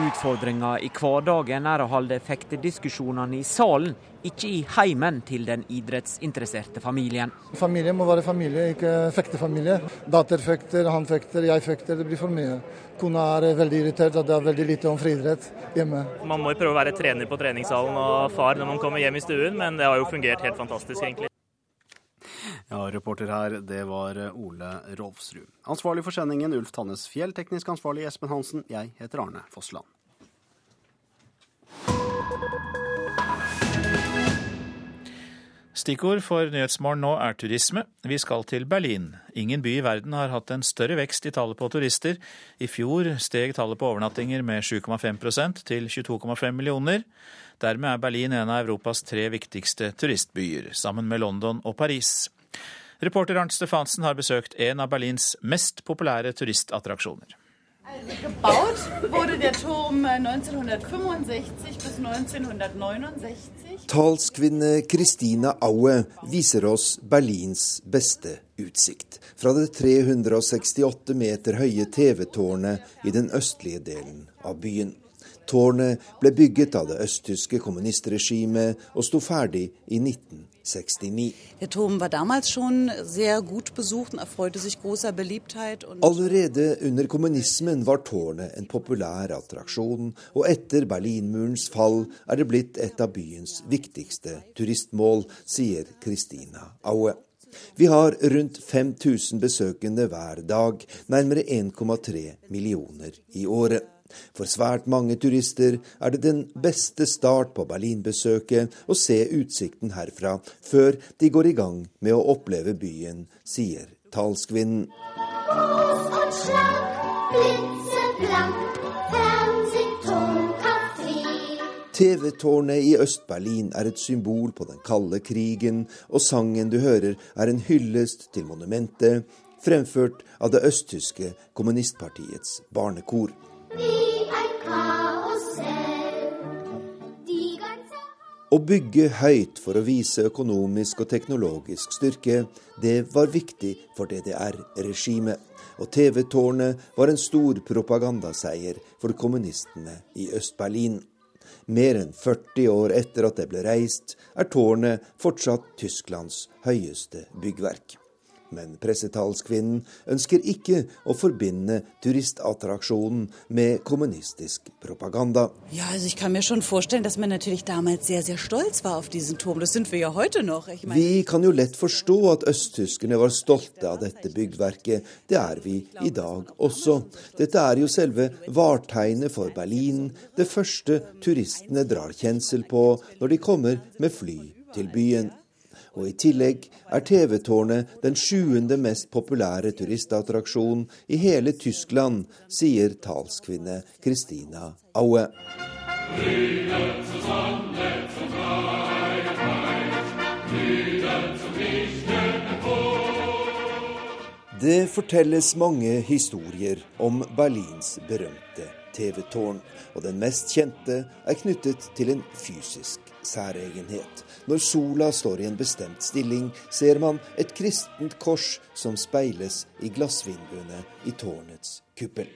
Utfordringa i hverdagen er å holde fektediskusjonene i salen, ikke i heimen til den idrettsinteresserte familien. Familie må være familie, ikke fektefamilie. Datter fekter, han fekter, jeg fekter. Det blir for mye. Kona er veldig irritert at det er veldig lite om friidrett hjemme. Man må jo prøve å være trener på treningssalen og far når man kommer hjem i stuen, men det har jo fungert helt fantastisk, egentlig. Ja, Reporter her, det var Ole Rolfsrud. Ansvarlig for sendingen Ulf Tannes Fjell, teknisk ansvarlig Espen Hansen. Jeg heter Arne Fossland. Stikkord for Nyhetsmorgen nå er turisme. Vi skal til Berlin. Ingen by i verden har hatt en større vekst i tallet på turister. I fjor steg tallet på overnattinger med 7,5% til 22,5 millioner. Dermed er Berlin en av Europas tre viktigste turistbyer, sammen med London og Paris. Reporter Arnt Stefansen har besøkt en av Berlins mest populære turistattraksjoner. Gebaut wurde der Turm 1965 bis 1969. Talskvinne Kristina Aue viser oss Berlins beste utsikt. Fra det 368 meter høye TV-tårnet i den østlige delen av byen. Tårnet ble bygget av det østtyske kommunistregimet og sto ferdig i 1969. 69. Der Turm war damals schon sehr gut besucht und erfreute sich großer Beliebtheit. Allerede under kommunismen var tårnet en populær attraksjon, og etter Berlinmurens fall er det blitt et av byens viktigste turistmål, sier Christina Aue. Vi har rundt 5000 besøkende hver dag, nærmere 1,3 millioner i året. For svært mange turister er det den beste start på Berlinbesøket å se utsikten herfra, før de går i gang med å oppleve byen, sier talskvinnen. TV-tårnet i Øst-Berlin er et symbol på den kalde krigen, og sangen du hører er en hyllest til monumentet, fremført av det østtyske kommunistpartiets barnekor. Å bygge høyt for å vise økonomisk og teknologisk styrke, det var viktig for DDR-regimet. Og TV-tårnet var en stor propagandaseier for kommunistene i Øst-Berlin. Mer enn 40 år etter at det ble reist, er tårnet fortsatt Tysklands høyeste byggverk. Men pressetalskvinnen ønsker ikke å forbinde turistattraksjonen med kommunistisk propaganda. Ja, altså jeg kan mir schon vorstellen, dass man natürlich damals sehr, sehr stolz war auf diesen Turm. Das sind wir ja heute noch. Meine... Vi kan jo lett forstå at østtyskerne var stolte av dette byggverket. Det er vi i dag også. Dette er jo selve vartegnet for Berlin, det første turistene drar kjensel på når de kommer med fly til byen. Og i tillegg er TV-tårnet den sjuende mest populære turistattraksjon i hele Tyskland, sier talskvinne Christina Aue. Det fortelles mange historier om Berlins berømte TV-tårn, og den mest kjente er knyttet til en fysisk særegenhet. Når sola står i en bestemt stilling, ser man et kristent kors som speiles i glassvinduene i tårnets kuppel.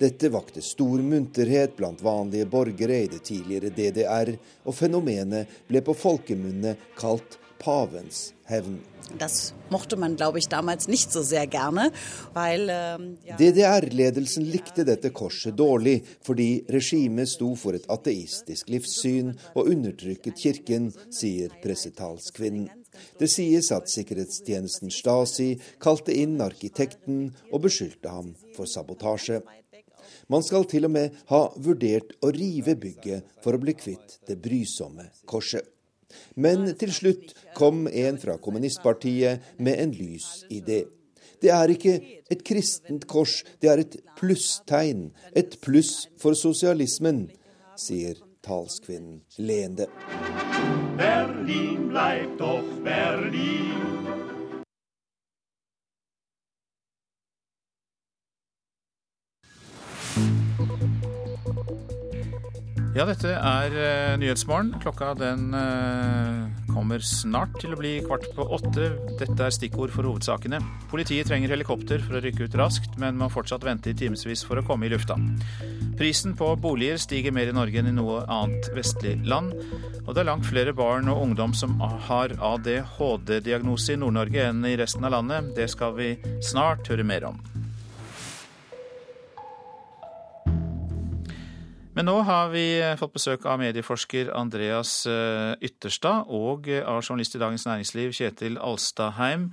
Dette vakte stor munterhet blant vanlige borgere i det tidligere DDR, og fenomenet ble på folkemunne kalt pavens hevn. Das mochte man, glaube ich, damals nicht so sehr gerne, weil ähm, ja. DDR-ledelsen likte dette korset dårlig, fordi regimet sto for et ateistisk livssyn og undertrykket kirken, sier pressetalskvinnen. Det sies at sikkerhetstjenesten Stasi kalte inn arkitekten og beskyldte ham for sabotasje. Man skal til og med ha vurdert å rive bygget for å bli kvitt det brysomme korset. Men til slutt kom en fra kommunistpartiet med en lys idé. Det er ikke et kristent kors, det er et plusstegn. Et pluss for sosialismen, sier talskvinnen leende. Berlin bleibt doch Berlin. Ja, dette er uh, Nyhetsmorgen. Klokka den uh, kommer snart til å bli kvart på åtte. Dette er stikkord for hovedsakene. Politiet trenger helikopter for å rykke ut raskt, men må fortsatt vente i timevis for å komme i lufta. Prisen på boliger stiger mer i Norge enn i noe annet vestlig land. Og det er langt flere barn og ungdom som har ADHD-diagnose i Nord-Norge enn i resten av landet. Det skal vi snart høre mer om. Men nå har vi fått besøk av medieforsker Andreas Ytterstad og av journalist i Dagens Næringsliv Kjetil Alstadheim.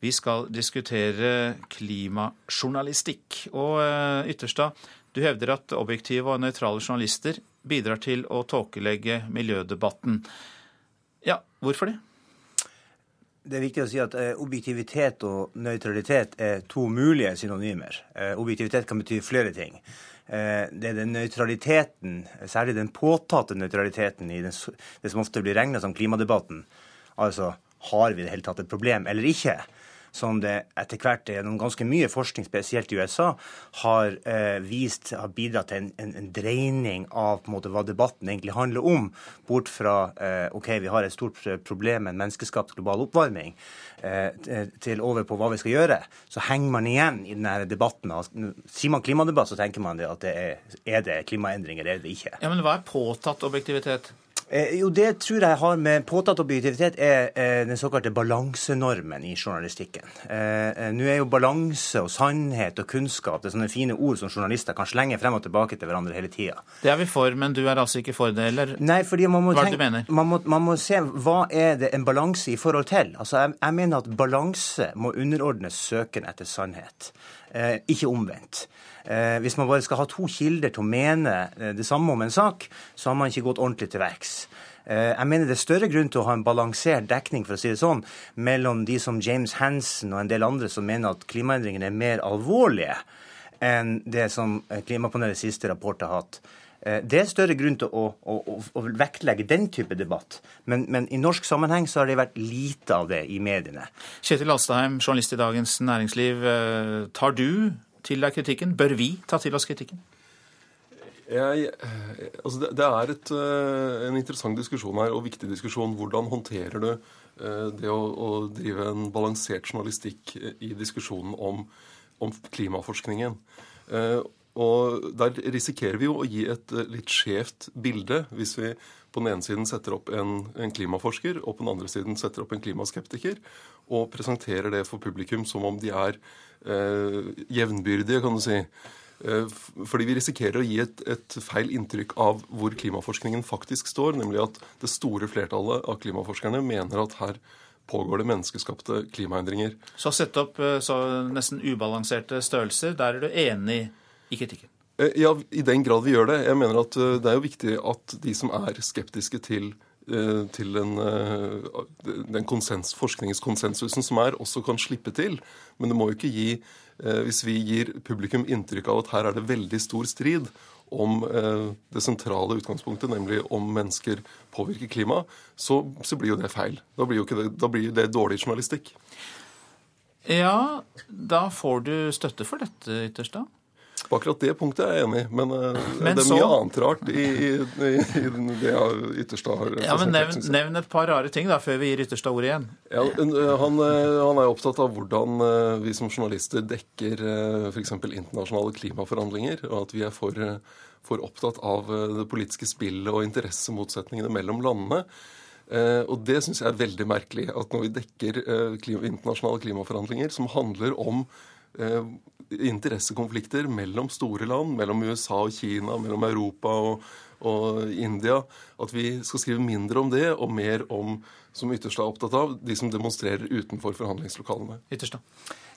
Vi skal diskutere klimajournalistikk. Og Ytterstad, du hevder at objektive og nøytrale journalister bidrar til å tåkelegge miljødebatten. Ja, hvorfor det? Det er viktig å si at objektivitet og nøytralitet er to mulige synonymer. Objektivitet kan bety flere ting. Det er den nøytraliteten, særlig den påtatte nøytraliteten i det som ofte blir regna som klimadebatten. Altså har vi i det hele tatt et problem eller ikke? Som det etter hvert gjennom ganske mye forskning, spesielt i USA, har eh, vist har bidratt til en, en, en dreining av på en måte, hva debatten egentlig handler om. Bort fra eh, OK, vi har et stort problem med en menneskeskapt global oppvarming, eh, til over på hva vi skal gjøre. Så henger man igjen i denne debatten. Sier man klimadebatt, så tenker man det at det er, er det klimaendringer, er det ikke. Ja, Men hva er påtatt objektivitet? Eh, jo, Det tror jeg har med påtatt objektivitet er eh, den såkalte balansenormen i journalistikken. Eh, Nå er jo balanse og sannhet og kunnskap det er sånne fine ord som journalister kan slenge frem og tilbake til hverandre hele tida. Det er vi for, men du er altså ikke for det, eller Nei, fordi man må hva tenke? Man må, man må se hva er det en balanse i forhold til. Altså, jeg, jeg mener at balanse må underordnes søken etter sannhet, eh, ikke omvendt. Eh, hvis man bare skal ha to kilder til å mene det samme om en sak, så har man ikke gått ordentlig til verks. Jeg mener det er større grunn til å ha en balansert dekning for å si det sånn, mellom de som James Hansen og en del andre som mener at klimaendringene er mer alvorlige enn det som Klimapanelets siste rapport har hatt. Det er større grunn til å, å, å, å vektlegge den type debatt. Men, men, i norsk sammenheng så har det vært lite av det i mediene. Kjetil Alstheim, journalist i Dagens Næringsliv. Tar du til deg kritikken? Bør vi ta til oss kritikken? Jeg, altså det, det er et, en interessant diskusjon her, og viktig diskusjon. Hvordan håndterer du det å, å drive en balansert journalistikk i diskusjonen om, om klimaforskningen? og der risikerer vi jo å gi et litt skjevt bilde hvis vi på den ene siden setter opp en, en, klimaforsker, og på den andre siden setter opp en klimaskeptiker, og presenterer det for publikum som om de er eh, jevnbyrdige, kan du si. Eh, fordi vi risikerer å gi et, et, feil inntrykk av hvor klimaforskningen faktisk står, nemlig at det store flertallet av klimaforskerne mener at her pågår det menneskeskapte klimaendringer. Så sett opp eh, så nesten ubalanserte størrelser. Der er du enig i kritikken? Eh, ja, i den grad vi gjør det. Jeg mener at det er jo viktig at de som er skeptiske til, til den, den konsens, forskningskonsensusen som er, også kan slippe til. Men det må jo ikke gi Hvis vi gir publikum inntrykk av at her er det veldig stor strid om eh, det sentrale utgangspunktet, nemlig om mennesker påvirker klimaet, så, så, blir jo det feil. Da blir jo det, da blir det dårlig journalistikk. Ja, da får du støtte for dette ytterst, da? På akkurat det punktet er jeg enig, men, eh, men det er så... mye annet rart i, i, i det Ytterstad har ja, men nevn, nevn, et par rare ting da, før vi gir Ytterstad ordet igjen. Ja, eh, han, han, er opptatt av hvordan vi som journalister dekker f.eks. internasjonale klimaforhandlinger, og at vi er for for opptatt av eh, det politiske spillet og interessemotsetningene mellom landene. Uh, og det syns jeg er veldig merkelig. At når vi dekker eh, internasjonale klimaforhandlinger som handler om interessekonflikter mellom store land, mellom USA og Kina, mellom Europa og, og India, at vi skal skrive mindre om det og mer om, som Ytterstad er opptatt av, de som demonstrerer utenfor forhandlingslokalene. Ytterstad.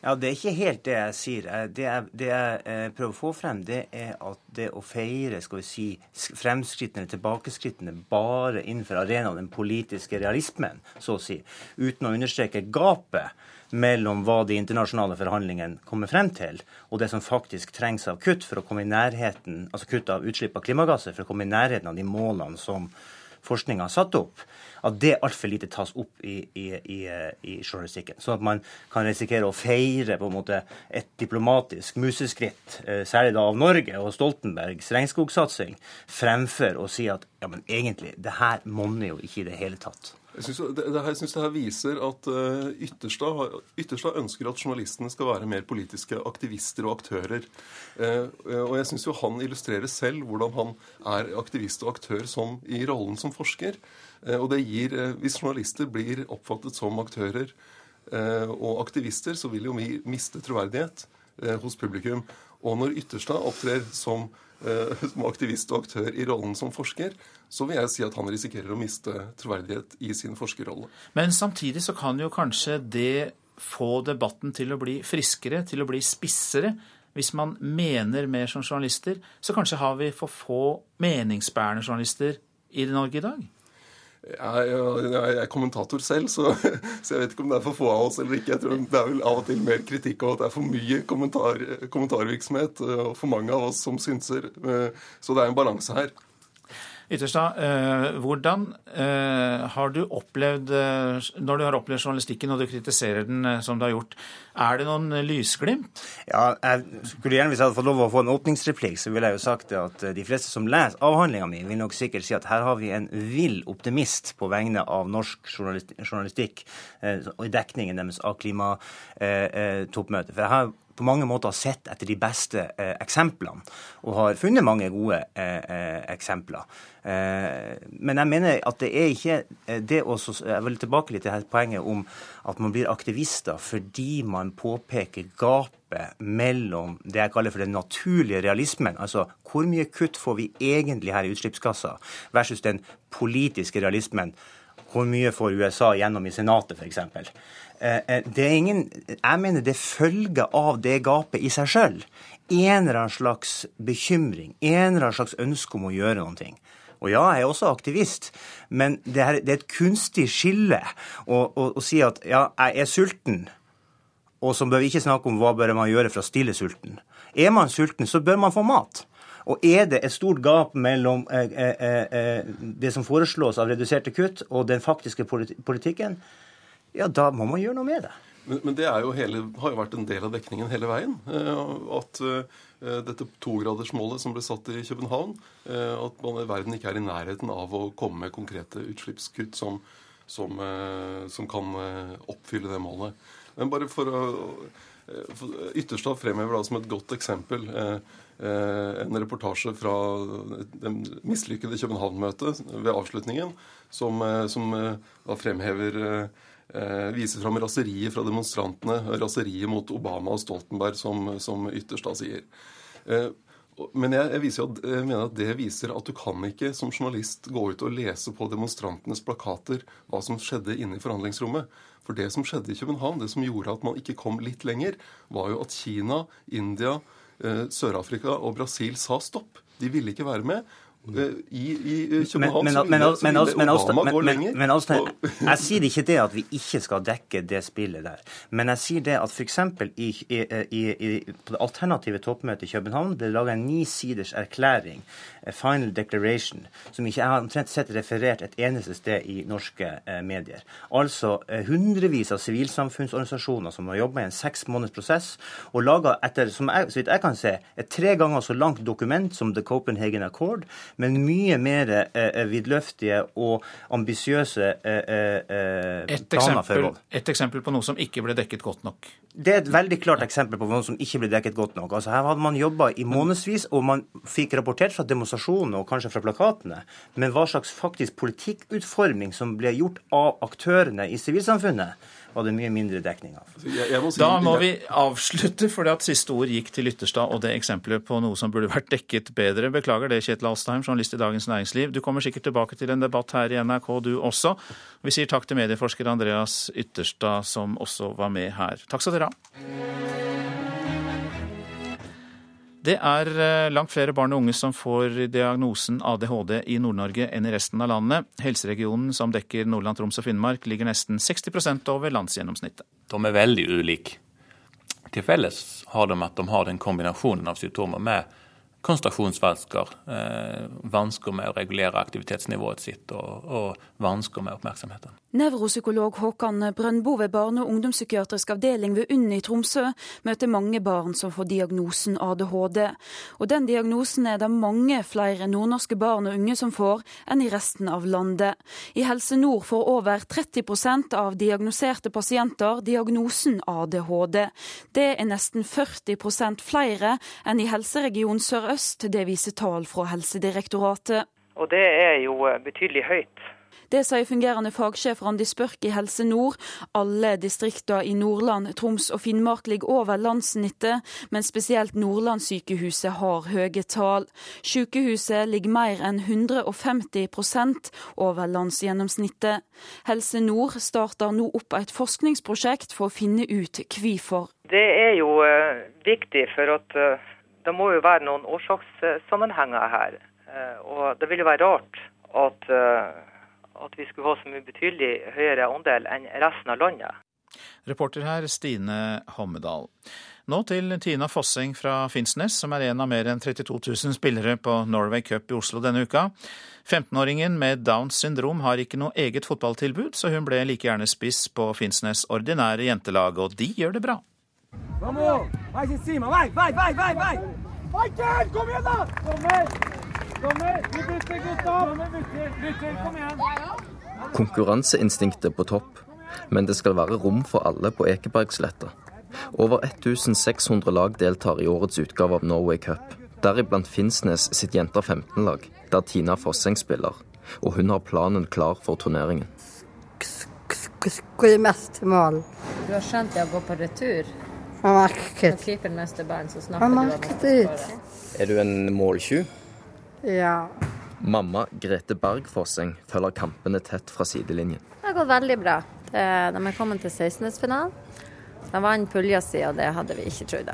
Ja, Det er ikke helt det jeg sier. Det jeg, det jeg, eh, prøver å få frem, det er at det å feire skal vi si, fremskrittene, eller tilbakeskrittene, bare innenfor arenaen den politiske realismen, så å si, uten å understreke gapet mellom hva de internasjonale forhandlingene kommer frem til, og det som faktisk trengs av kutt for å komme i nærheten, altså kutt av utslipp av klimagasser for å komme i nærheten av de målene som forskninga har satt opp, at det altfor lite tas opp i, i, i, i, journalistikken. Sånn at man kan risikere å feire på en måte et diplomatisk museskritt, eh, særlig da av Norge og Stoltenbergs regnskogsatsing, fremfor å si at ja, men egentlig, det her monner jo ikke i det hele tatt. Jeg syns det, det, det, her viser at uh, Ytterstad, Ytterstad, ønsker at journalistene skal være mer politiske aktivister og aktører. Uh, og jeg syns jo han illustrerer selv hvordan han er aktivist og aktør som, i rollen som forsker. Uh, og det gir, Hvis journalister blir oppfattet som aktører og aktivister, så vil jo vi miste troverdighet hos publikum. Og når Ytterstad opptrer som Eh, <laughs> som aktivist og aktør i rollen som forsker, så vil jeg si at han risikerer å miste troverdighet i sin forskerrolle. Men samtidig så kan jo kanskje det få debatten til å bli friskere, til å bli spissere. Hvis man mener mer som journalister, så kanskje har vi for få meningsbærende journalister i Norge i dag? Jeg, jeg, er kommentator selv, så, <laughs> så, jeg vet ikke om det er for få av oss eller ikke. Jeg tror Det er vel av og til mer kritikk av at det er for mye kommentar, kommentarvirksomhet og for mange av oss som synser. Eh, så det er en balanse her. Ytterstad, eh, hvordan eh, har du opplevd, eh, når du har opplevd journalistikken og du kritiserer den som du har gjort, er det noen lysglimt? Ja, jeg skulle gjerne Hvis jeg hadde fått lov å få en åpningsreplikk, så ville jeg jo sagt at de fleste som leser avhandlinga mi, vil nok sikkert si at her har vi en vill optimist på vegne av norsk journalistikk og dekningen deres av klimatoppmøtet. For jeg har på mange måter sett etter de beste eh, eksemplene, og har funnet mange gode eh, eh eksempler. Eh, men jeg mener at det er ikke eh, det å Jeg vil tilbake litt til dette poenget om at man blir aktivister fordi man påpeker gapet mellom det jeg kaller for den naturlige realismen, altså hvor mye kutt får vi egentlig her i utslippskassa, versus den politiske realismen. Hvor mye får USA gjennom i Senatet, f.eks. Eh, eh, det Jeg mener det følger av det gapet i seg sjøl. En eller annen slags bekymring, en eller annen slags ønske om å gjøre noe. Og ja, jeg er også aktivist, men det det er et kunstig skille å, å, å, si at ja, jeg er sulten, og så bør vi ikke snakke om hva bør man gjøre for å stille sulten. Er man sulten, så bør man få mat. Og er det et stort gap mellom eh, eh, eh, det som foreslås av reduserte kutt, og den faktiske politikken, ja, da må man gjøre noe med det. Men, men det jo hele, har jo vært en del av dekningen hele veien. Eh, at dette togradersmålet som ble satt i København, at man verden ikke er i nærheten av å komme med konkrete utslippskutt som, som, som kan oppfylle det målet. Men bare for å Ytterstad fremhever da som et godt eksempel en reportasje fra det mislykkede København-møtet ved avslutningen, som, som da fremhever viser fram raseriet fra demonstrantene, raseriet mot Obama og Stoltenberg, som, som ytterst da sier. Men jeg, jeg, jo, jeg, mener at det viser at du kan ikke som journalist gå ut og lese på demonstrantenes plakater hva som skjedde inne i forhandlingsrommet. For det som skjedde i København, det som gjorde at man ikke kom litt lenger, var jo at Kina, India, eh, Sør-Afrika og Brasil sa stopp. De ville ikke være med. I, i København så ville, Obama gå lenger. Men, altså, <laughs> jeg sier ikke det at vi ikke skal dekke det spillet der. Men jeg sier det at f.eks. I, i, i, på det alternative toppmøtet i København ble det laga en nisiders erklæring, a final declaration, som ikke har omtrent sett referert et eneste sted i norske eh, medier. Altså eh, hundrevis av sivilsamfunnsorganisasjoner som har jobba i en seks måneders prosess, og laga etter, som jeg, så vidt jeg kan se, et tre ganger så langt dokument som The Copenhagen Accord men mye mer eh, eh, vidløftige og ambisiøse eh, eh, planer eksempel, Et eksempel på noe som ikke ble dekket godt nok? Det er et veldig klart eksempel på noe som ikke ble dekket godt nok. Altså Her hadde man jobba i månedsvis, og man fikk rapportert fra demonstrasjonene og kanskje fra plakatene, men hva slags faktisk politikkutforming som ble gjort av aktørene i sivilsamfunnet var det mye mindre dekning av. Si, da må vi avslutte, for at siste ord gikk til Lytterstad og det eksempelet på noe som burde vært dekket bedre. Beklager det, Kjetil Alstheim, journalist i Dagens Næringsliv. Du kommer sikkert tilbake til en debatt her i NRK, du også. Vi sier takk til medieforsker Andreas Ytterstad, som også var med her. Takk skal dere ha. Det er eh, langt flere barn og unge som får diagnosen ADHD i Nord-Norge enn i resten av landet. Helseregionen som dekker Nordland, Troms og Finnmark ligger nesten 60% over landsgjennomsnittet. De er veldig ulike. Til felles har de at de har den kombinasjonen av symptomer med konsentrasjonsvansker, eh, vansker med å regulere aktivitetsnivået sitt og, og vansker med oppmerksomheten. Nevropsykolog Håkan Brøndbo ved barne- og ungdomspsykiatrisk avdeling ved UNN i Tromsø møter mange barn som får diagnosen ADHD. Og den diagnosen er det mange flere nordnorske barn og unge som får, enn i resten av landet. I Helse Nord får over 30% av diagnoserte pasienter diagnosen ADHD. Det er nesten 40% flere enn i helseregion Sør-Øst, det viser tall fra Helsedirektoratet. Og det er jo betydelig høyt. Det sier fungerende fagsjef Randi Spørk i Helse Nord. Alle distriktene i Nordland, Troms og Finnmark ligger over landssnittet, men spesielt Nordlandssykehuset har høye tall. Sykehuset ligger mer enn 150% over landsgjennomsnittet. Helse Nord starter nå opp et forskningsprosjekt for å finne ut hvorfor. Det er jo uh, viktig, for at uh, det må jo være noen årsakssammenhenger her. Uh, og det vil jo være rart at at vi skulle ha så mye betydelig høyere andel enn resten av landet. Reporter her Stine Hommedal. Nå til Tina Fosseng fra Finnsnes, som er en av mer enn 32 000 spillere på Norway Cup i Oslo denne uka. 15-åringen med Downs syndrom har ikke noe eget fotballtilbud, så hun ble like gjerne spiss på Finnsnes ordinære jentelag, og de gjør det bra. Kom igjen, da! Kom igjen! Konkurranseinstinktet på topp, men det skal være rom for alle på Ekebergsletta. Over 1600 lag deltar i årets utgave av Norway Cup, deriblant Finnsnes sitt Jenter 15-lag, der Tina Fosseng spiller. Og hun har planen klar for turneringen. Hvor mest mål? Du har skjønt det å gå på retur? Han merket. Han merket ut. Er du en måltjuv? Ja. Mamma Grete Berg Fosseng følger kampene tett fra sidelinjen. Det har gått veldig bra. de er kommet til 16-finalen. De vant pulja si, og det hadde vi ikke trodd.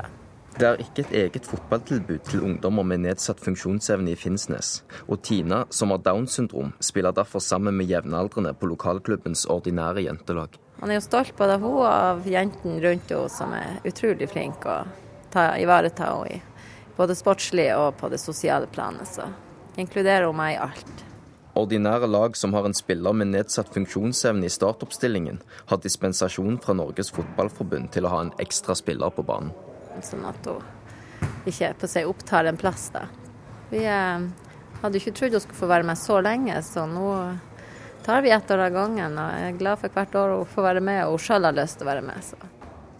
Det er ikke et eget fotballtilbud til ungdommer med nedsatt funksjonsevne i Finnsnes. Og Tina, som har Downs syndrom, spiller derfor sammen med jevnaldrende på lokalklubbens ordinære jentelag. Man er jo stolt både av henne og av jentene rundt henne, som er utrolig flinke å ivareta henne både sportslig og på det sosiale planet. Så inkluderer hun meg i alt. Ordinære lag som har en spiller med nedsatt funksjonsevne i startoppstillingen, har dispensasjon fra Norges Fotballforbund til å ha en ekstra spiller på banen. Sånn at hun ikke på seg opptar en plass, da. Vi eh, hadde ikke trodd hun skulle få være med så lenge, så nå tar vi ett år av gangen. Og jeg er glad for hvert år hun får være med, og hun sjøl har lyst til å være med. Så.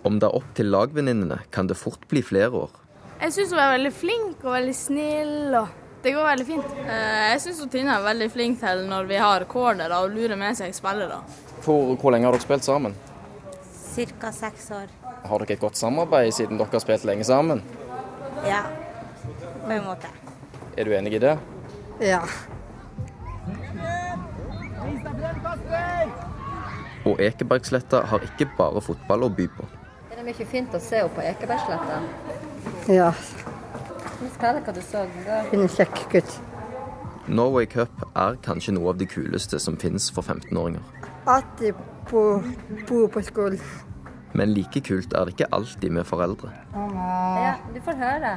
Om det er opp til lagvenninnene, kan det fort bli flere år. Jeg syns hun er veldig flink og veldig snill. og Det går veldig fint. Eh, jeg syns Tina er veldig flink til når vi har corner og lurer med seg spillere. For hvor lenge har dere spilt sammen? Ca. seks år. Har dere et godt samarbeid siden dere har spilt lenge sammen? Ja, på en måte. Er du enig i det? Ja. Og Ekebergsletta har ikke bare fotball å by på. Det Er mye fint å se opp på Ekebergsletta? Ja, det hva du så? hun er kjekk gutt. Norway Cup er kanskje noe av det kuleste som finnes for 15-åringer. At de bor på skolen. Men like kult er det ikke alltid med foreldre. Ja, du får høre.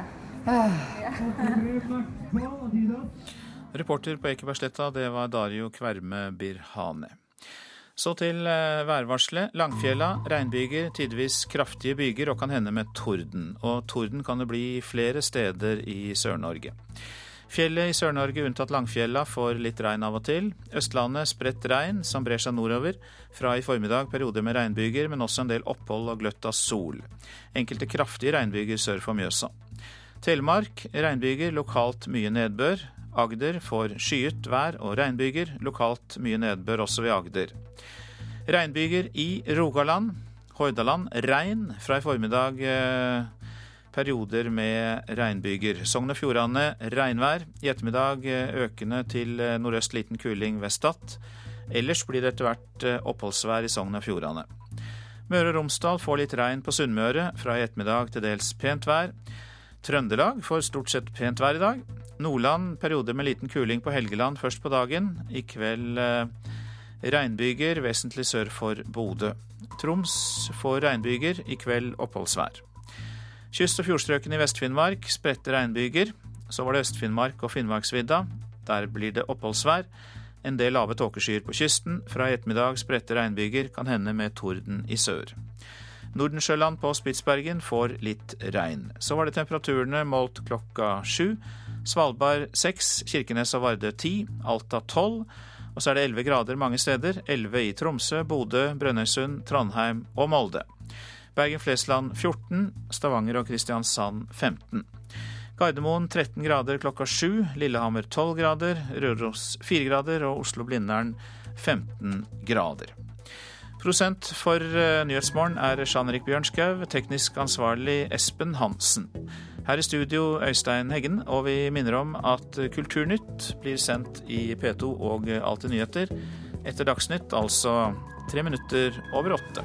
Reporter på Ekebergsletta, det var Dario Kverme Birhane. Så til eh, værvarselet. Langfjella, regnbyger, tidvis kraftige byger og kan hende med torden. Og torden kan det bli flere steder i Sør-Norge. Fjellet i Sør-Norge unntatt Langfjella får litt regn av og til. Østlandet spredt regn som brer seg nordover. Fra i formiddag perioder med regnbyger, men også en del opphold og gløtt av sol. Enkelte kraftige regnbyger sør for Mjøsa. Telemark regnbyger, lokalt mye nedbør. Agder får skyet vær og regnbyger, lokalt mye nedbør også ved Agder. Regnbyger i Rogaland. Hordaland regn fra i formiddag. Eh, perioder med regnbyger. Sogn og Fjordane regnvær. I ettermiddag eh, økende til eh, nordøst liten kuling ved Stad. Ellers blir det etter hvert oppholdsvær i Sogn og Fjordane. Møre og Romsdal får litt regn på Sunnmøre. Fra i ettermiddag til dels pent vær. Trøndelag får stort sett pent vær i dag. Nordland perioder med liten kuling på Helgeland først på dagen. I kveld eh, regnbyger vesentlig sør for Bodø. Troms får regnbyger, i kveld oppholdsvær. Kyst- og fjordstrøkene i Vest-Finnmark spredte regnbyger. Så var det Øst-Finnmark og Finnmarksvidda. Der blir det oppholdsvær. En del lave tåkeskyer på kysten. Fra i ettermiddag spredte regnbyger, kan hende med torden i sør. Nordensjøland på Spitsbergen får litt regn. Så var det temperaturene målt klokka sju. Svalbard 6, Kirkenes og Vardø 10, Alta tolv. Og så er det 11 grader mange steder. 11 i Tromsø, Bodø, Brønnøysund, Trondheim og Molde. Bergen-Flesland 14, Stavanger og Kristiansand 15. Gardermoen 13 grader klokka 7, Lillehammer 12 grader, Røros 4 grader og Oslo-Blindern 15 grader. Prosent for eh, Nyhetsmorgen er Jean-Erik Bjørnskaug, teknisk ansvarlig Espen Hansen. Her i studio Øystein Heggen, og vi minner om at Kulturnytt blir sendt i P2 og Alltid nyheter etter Dagsnytt, altså tre minutter over åtte.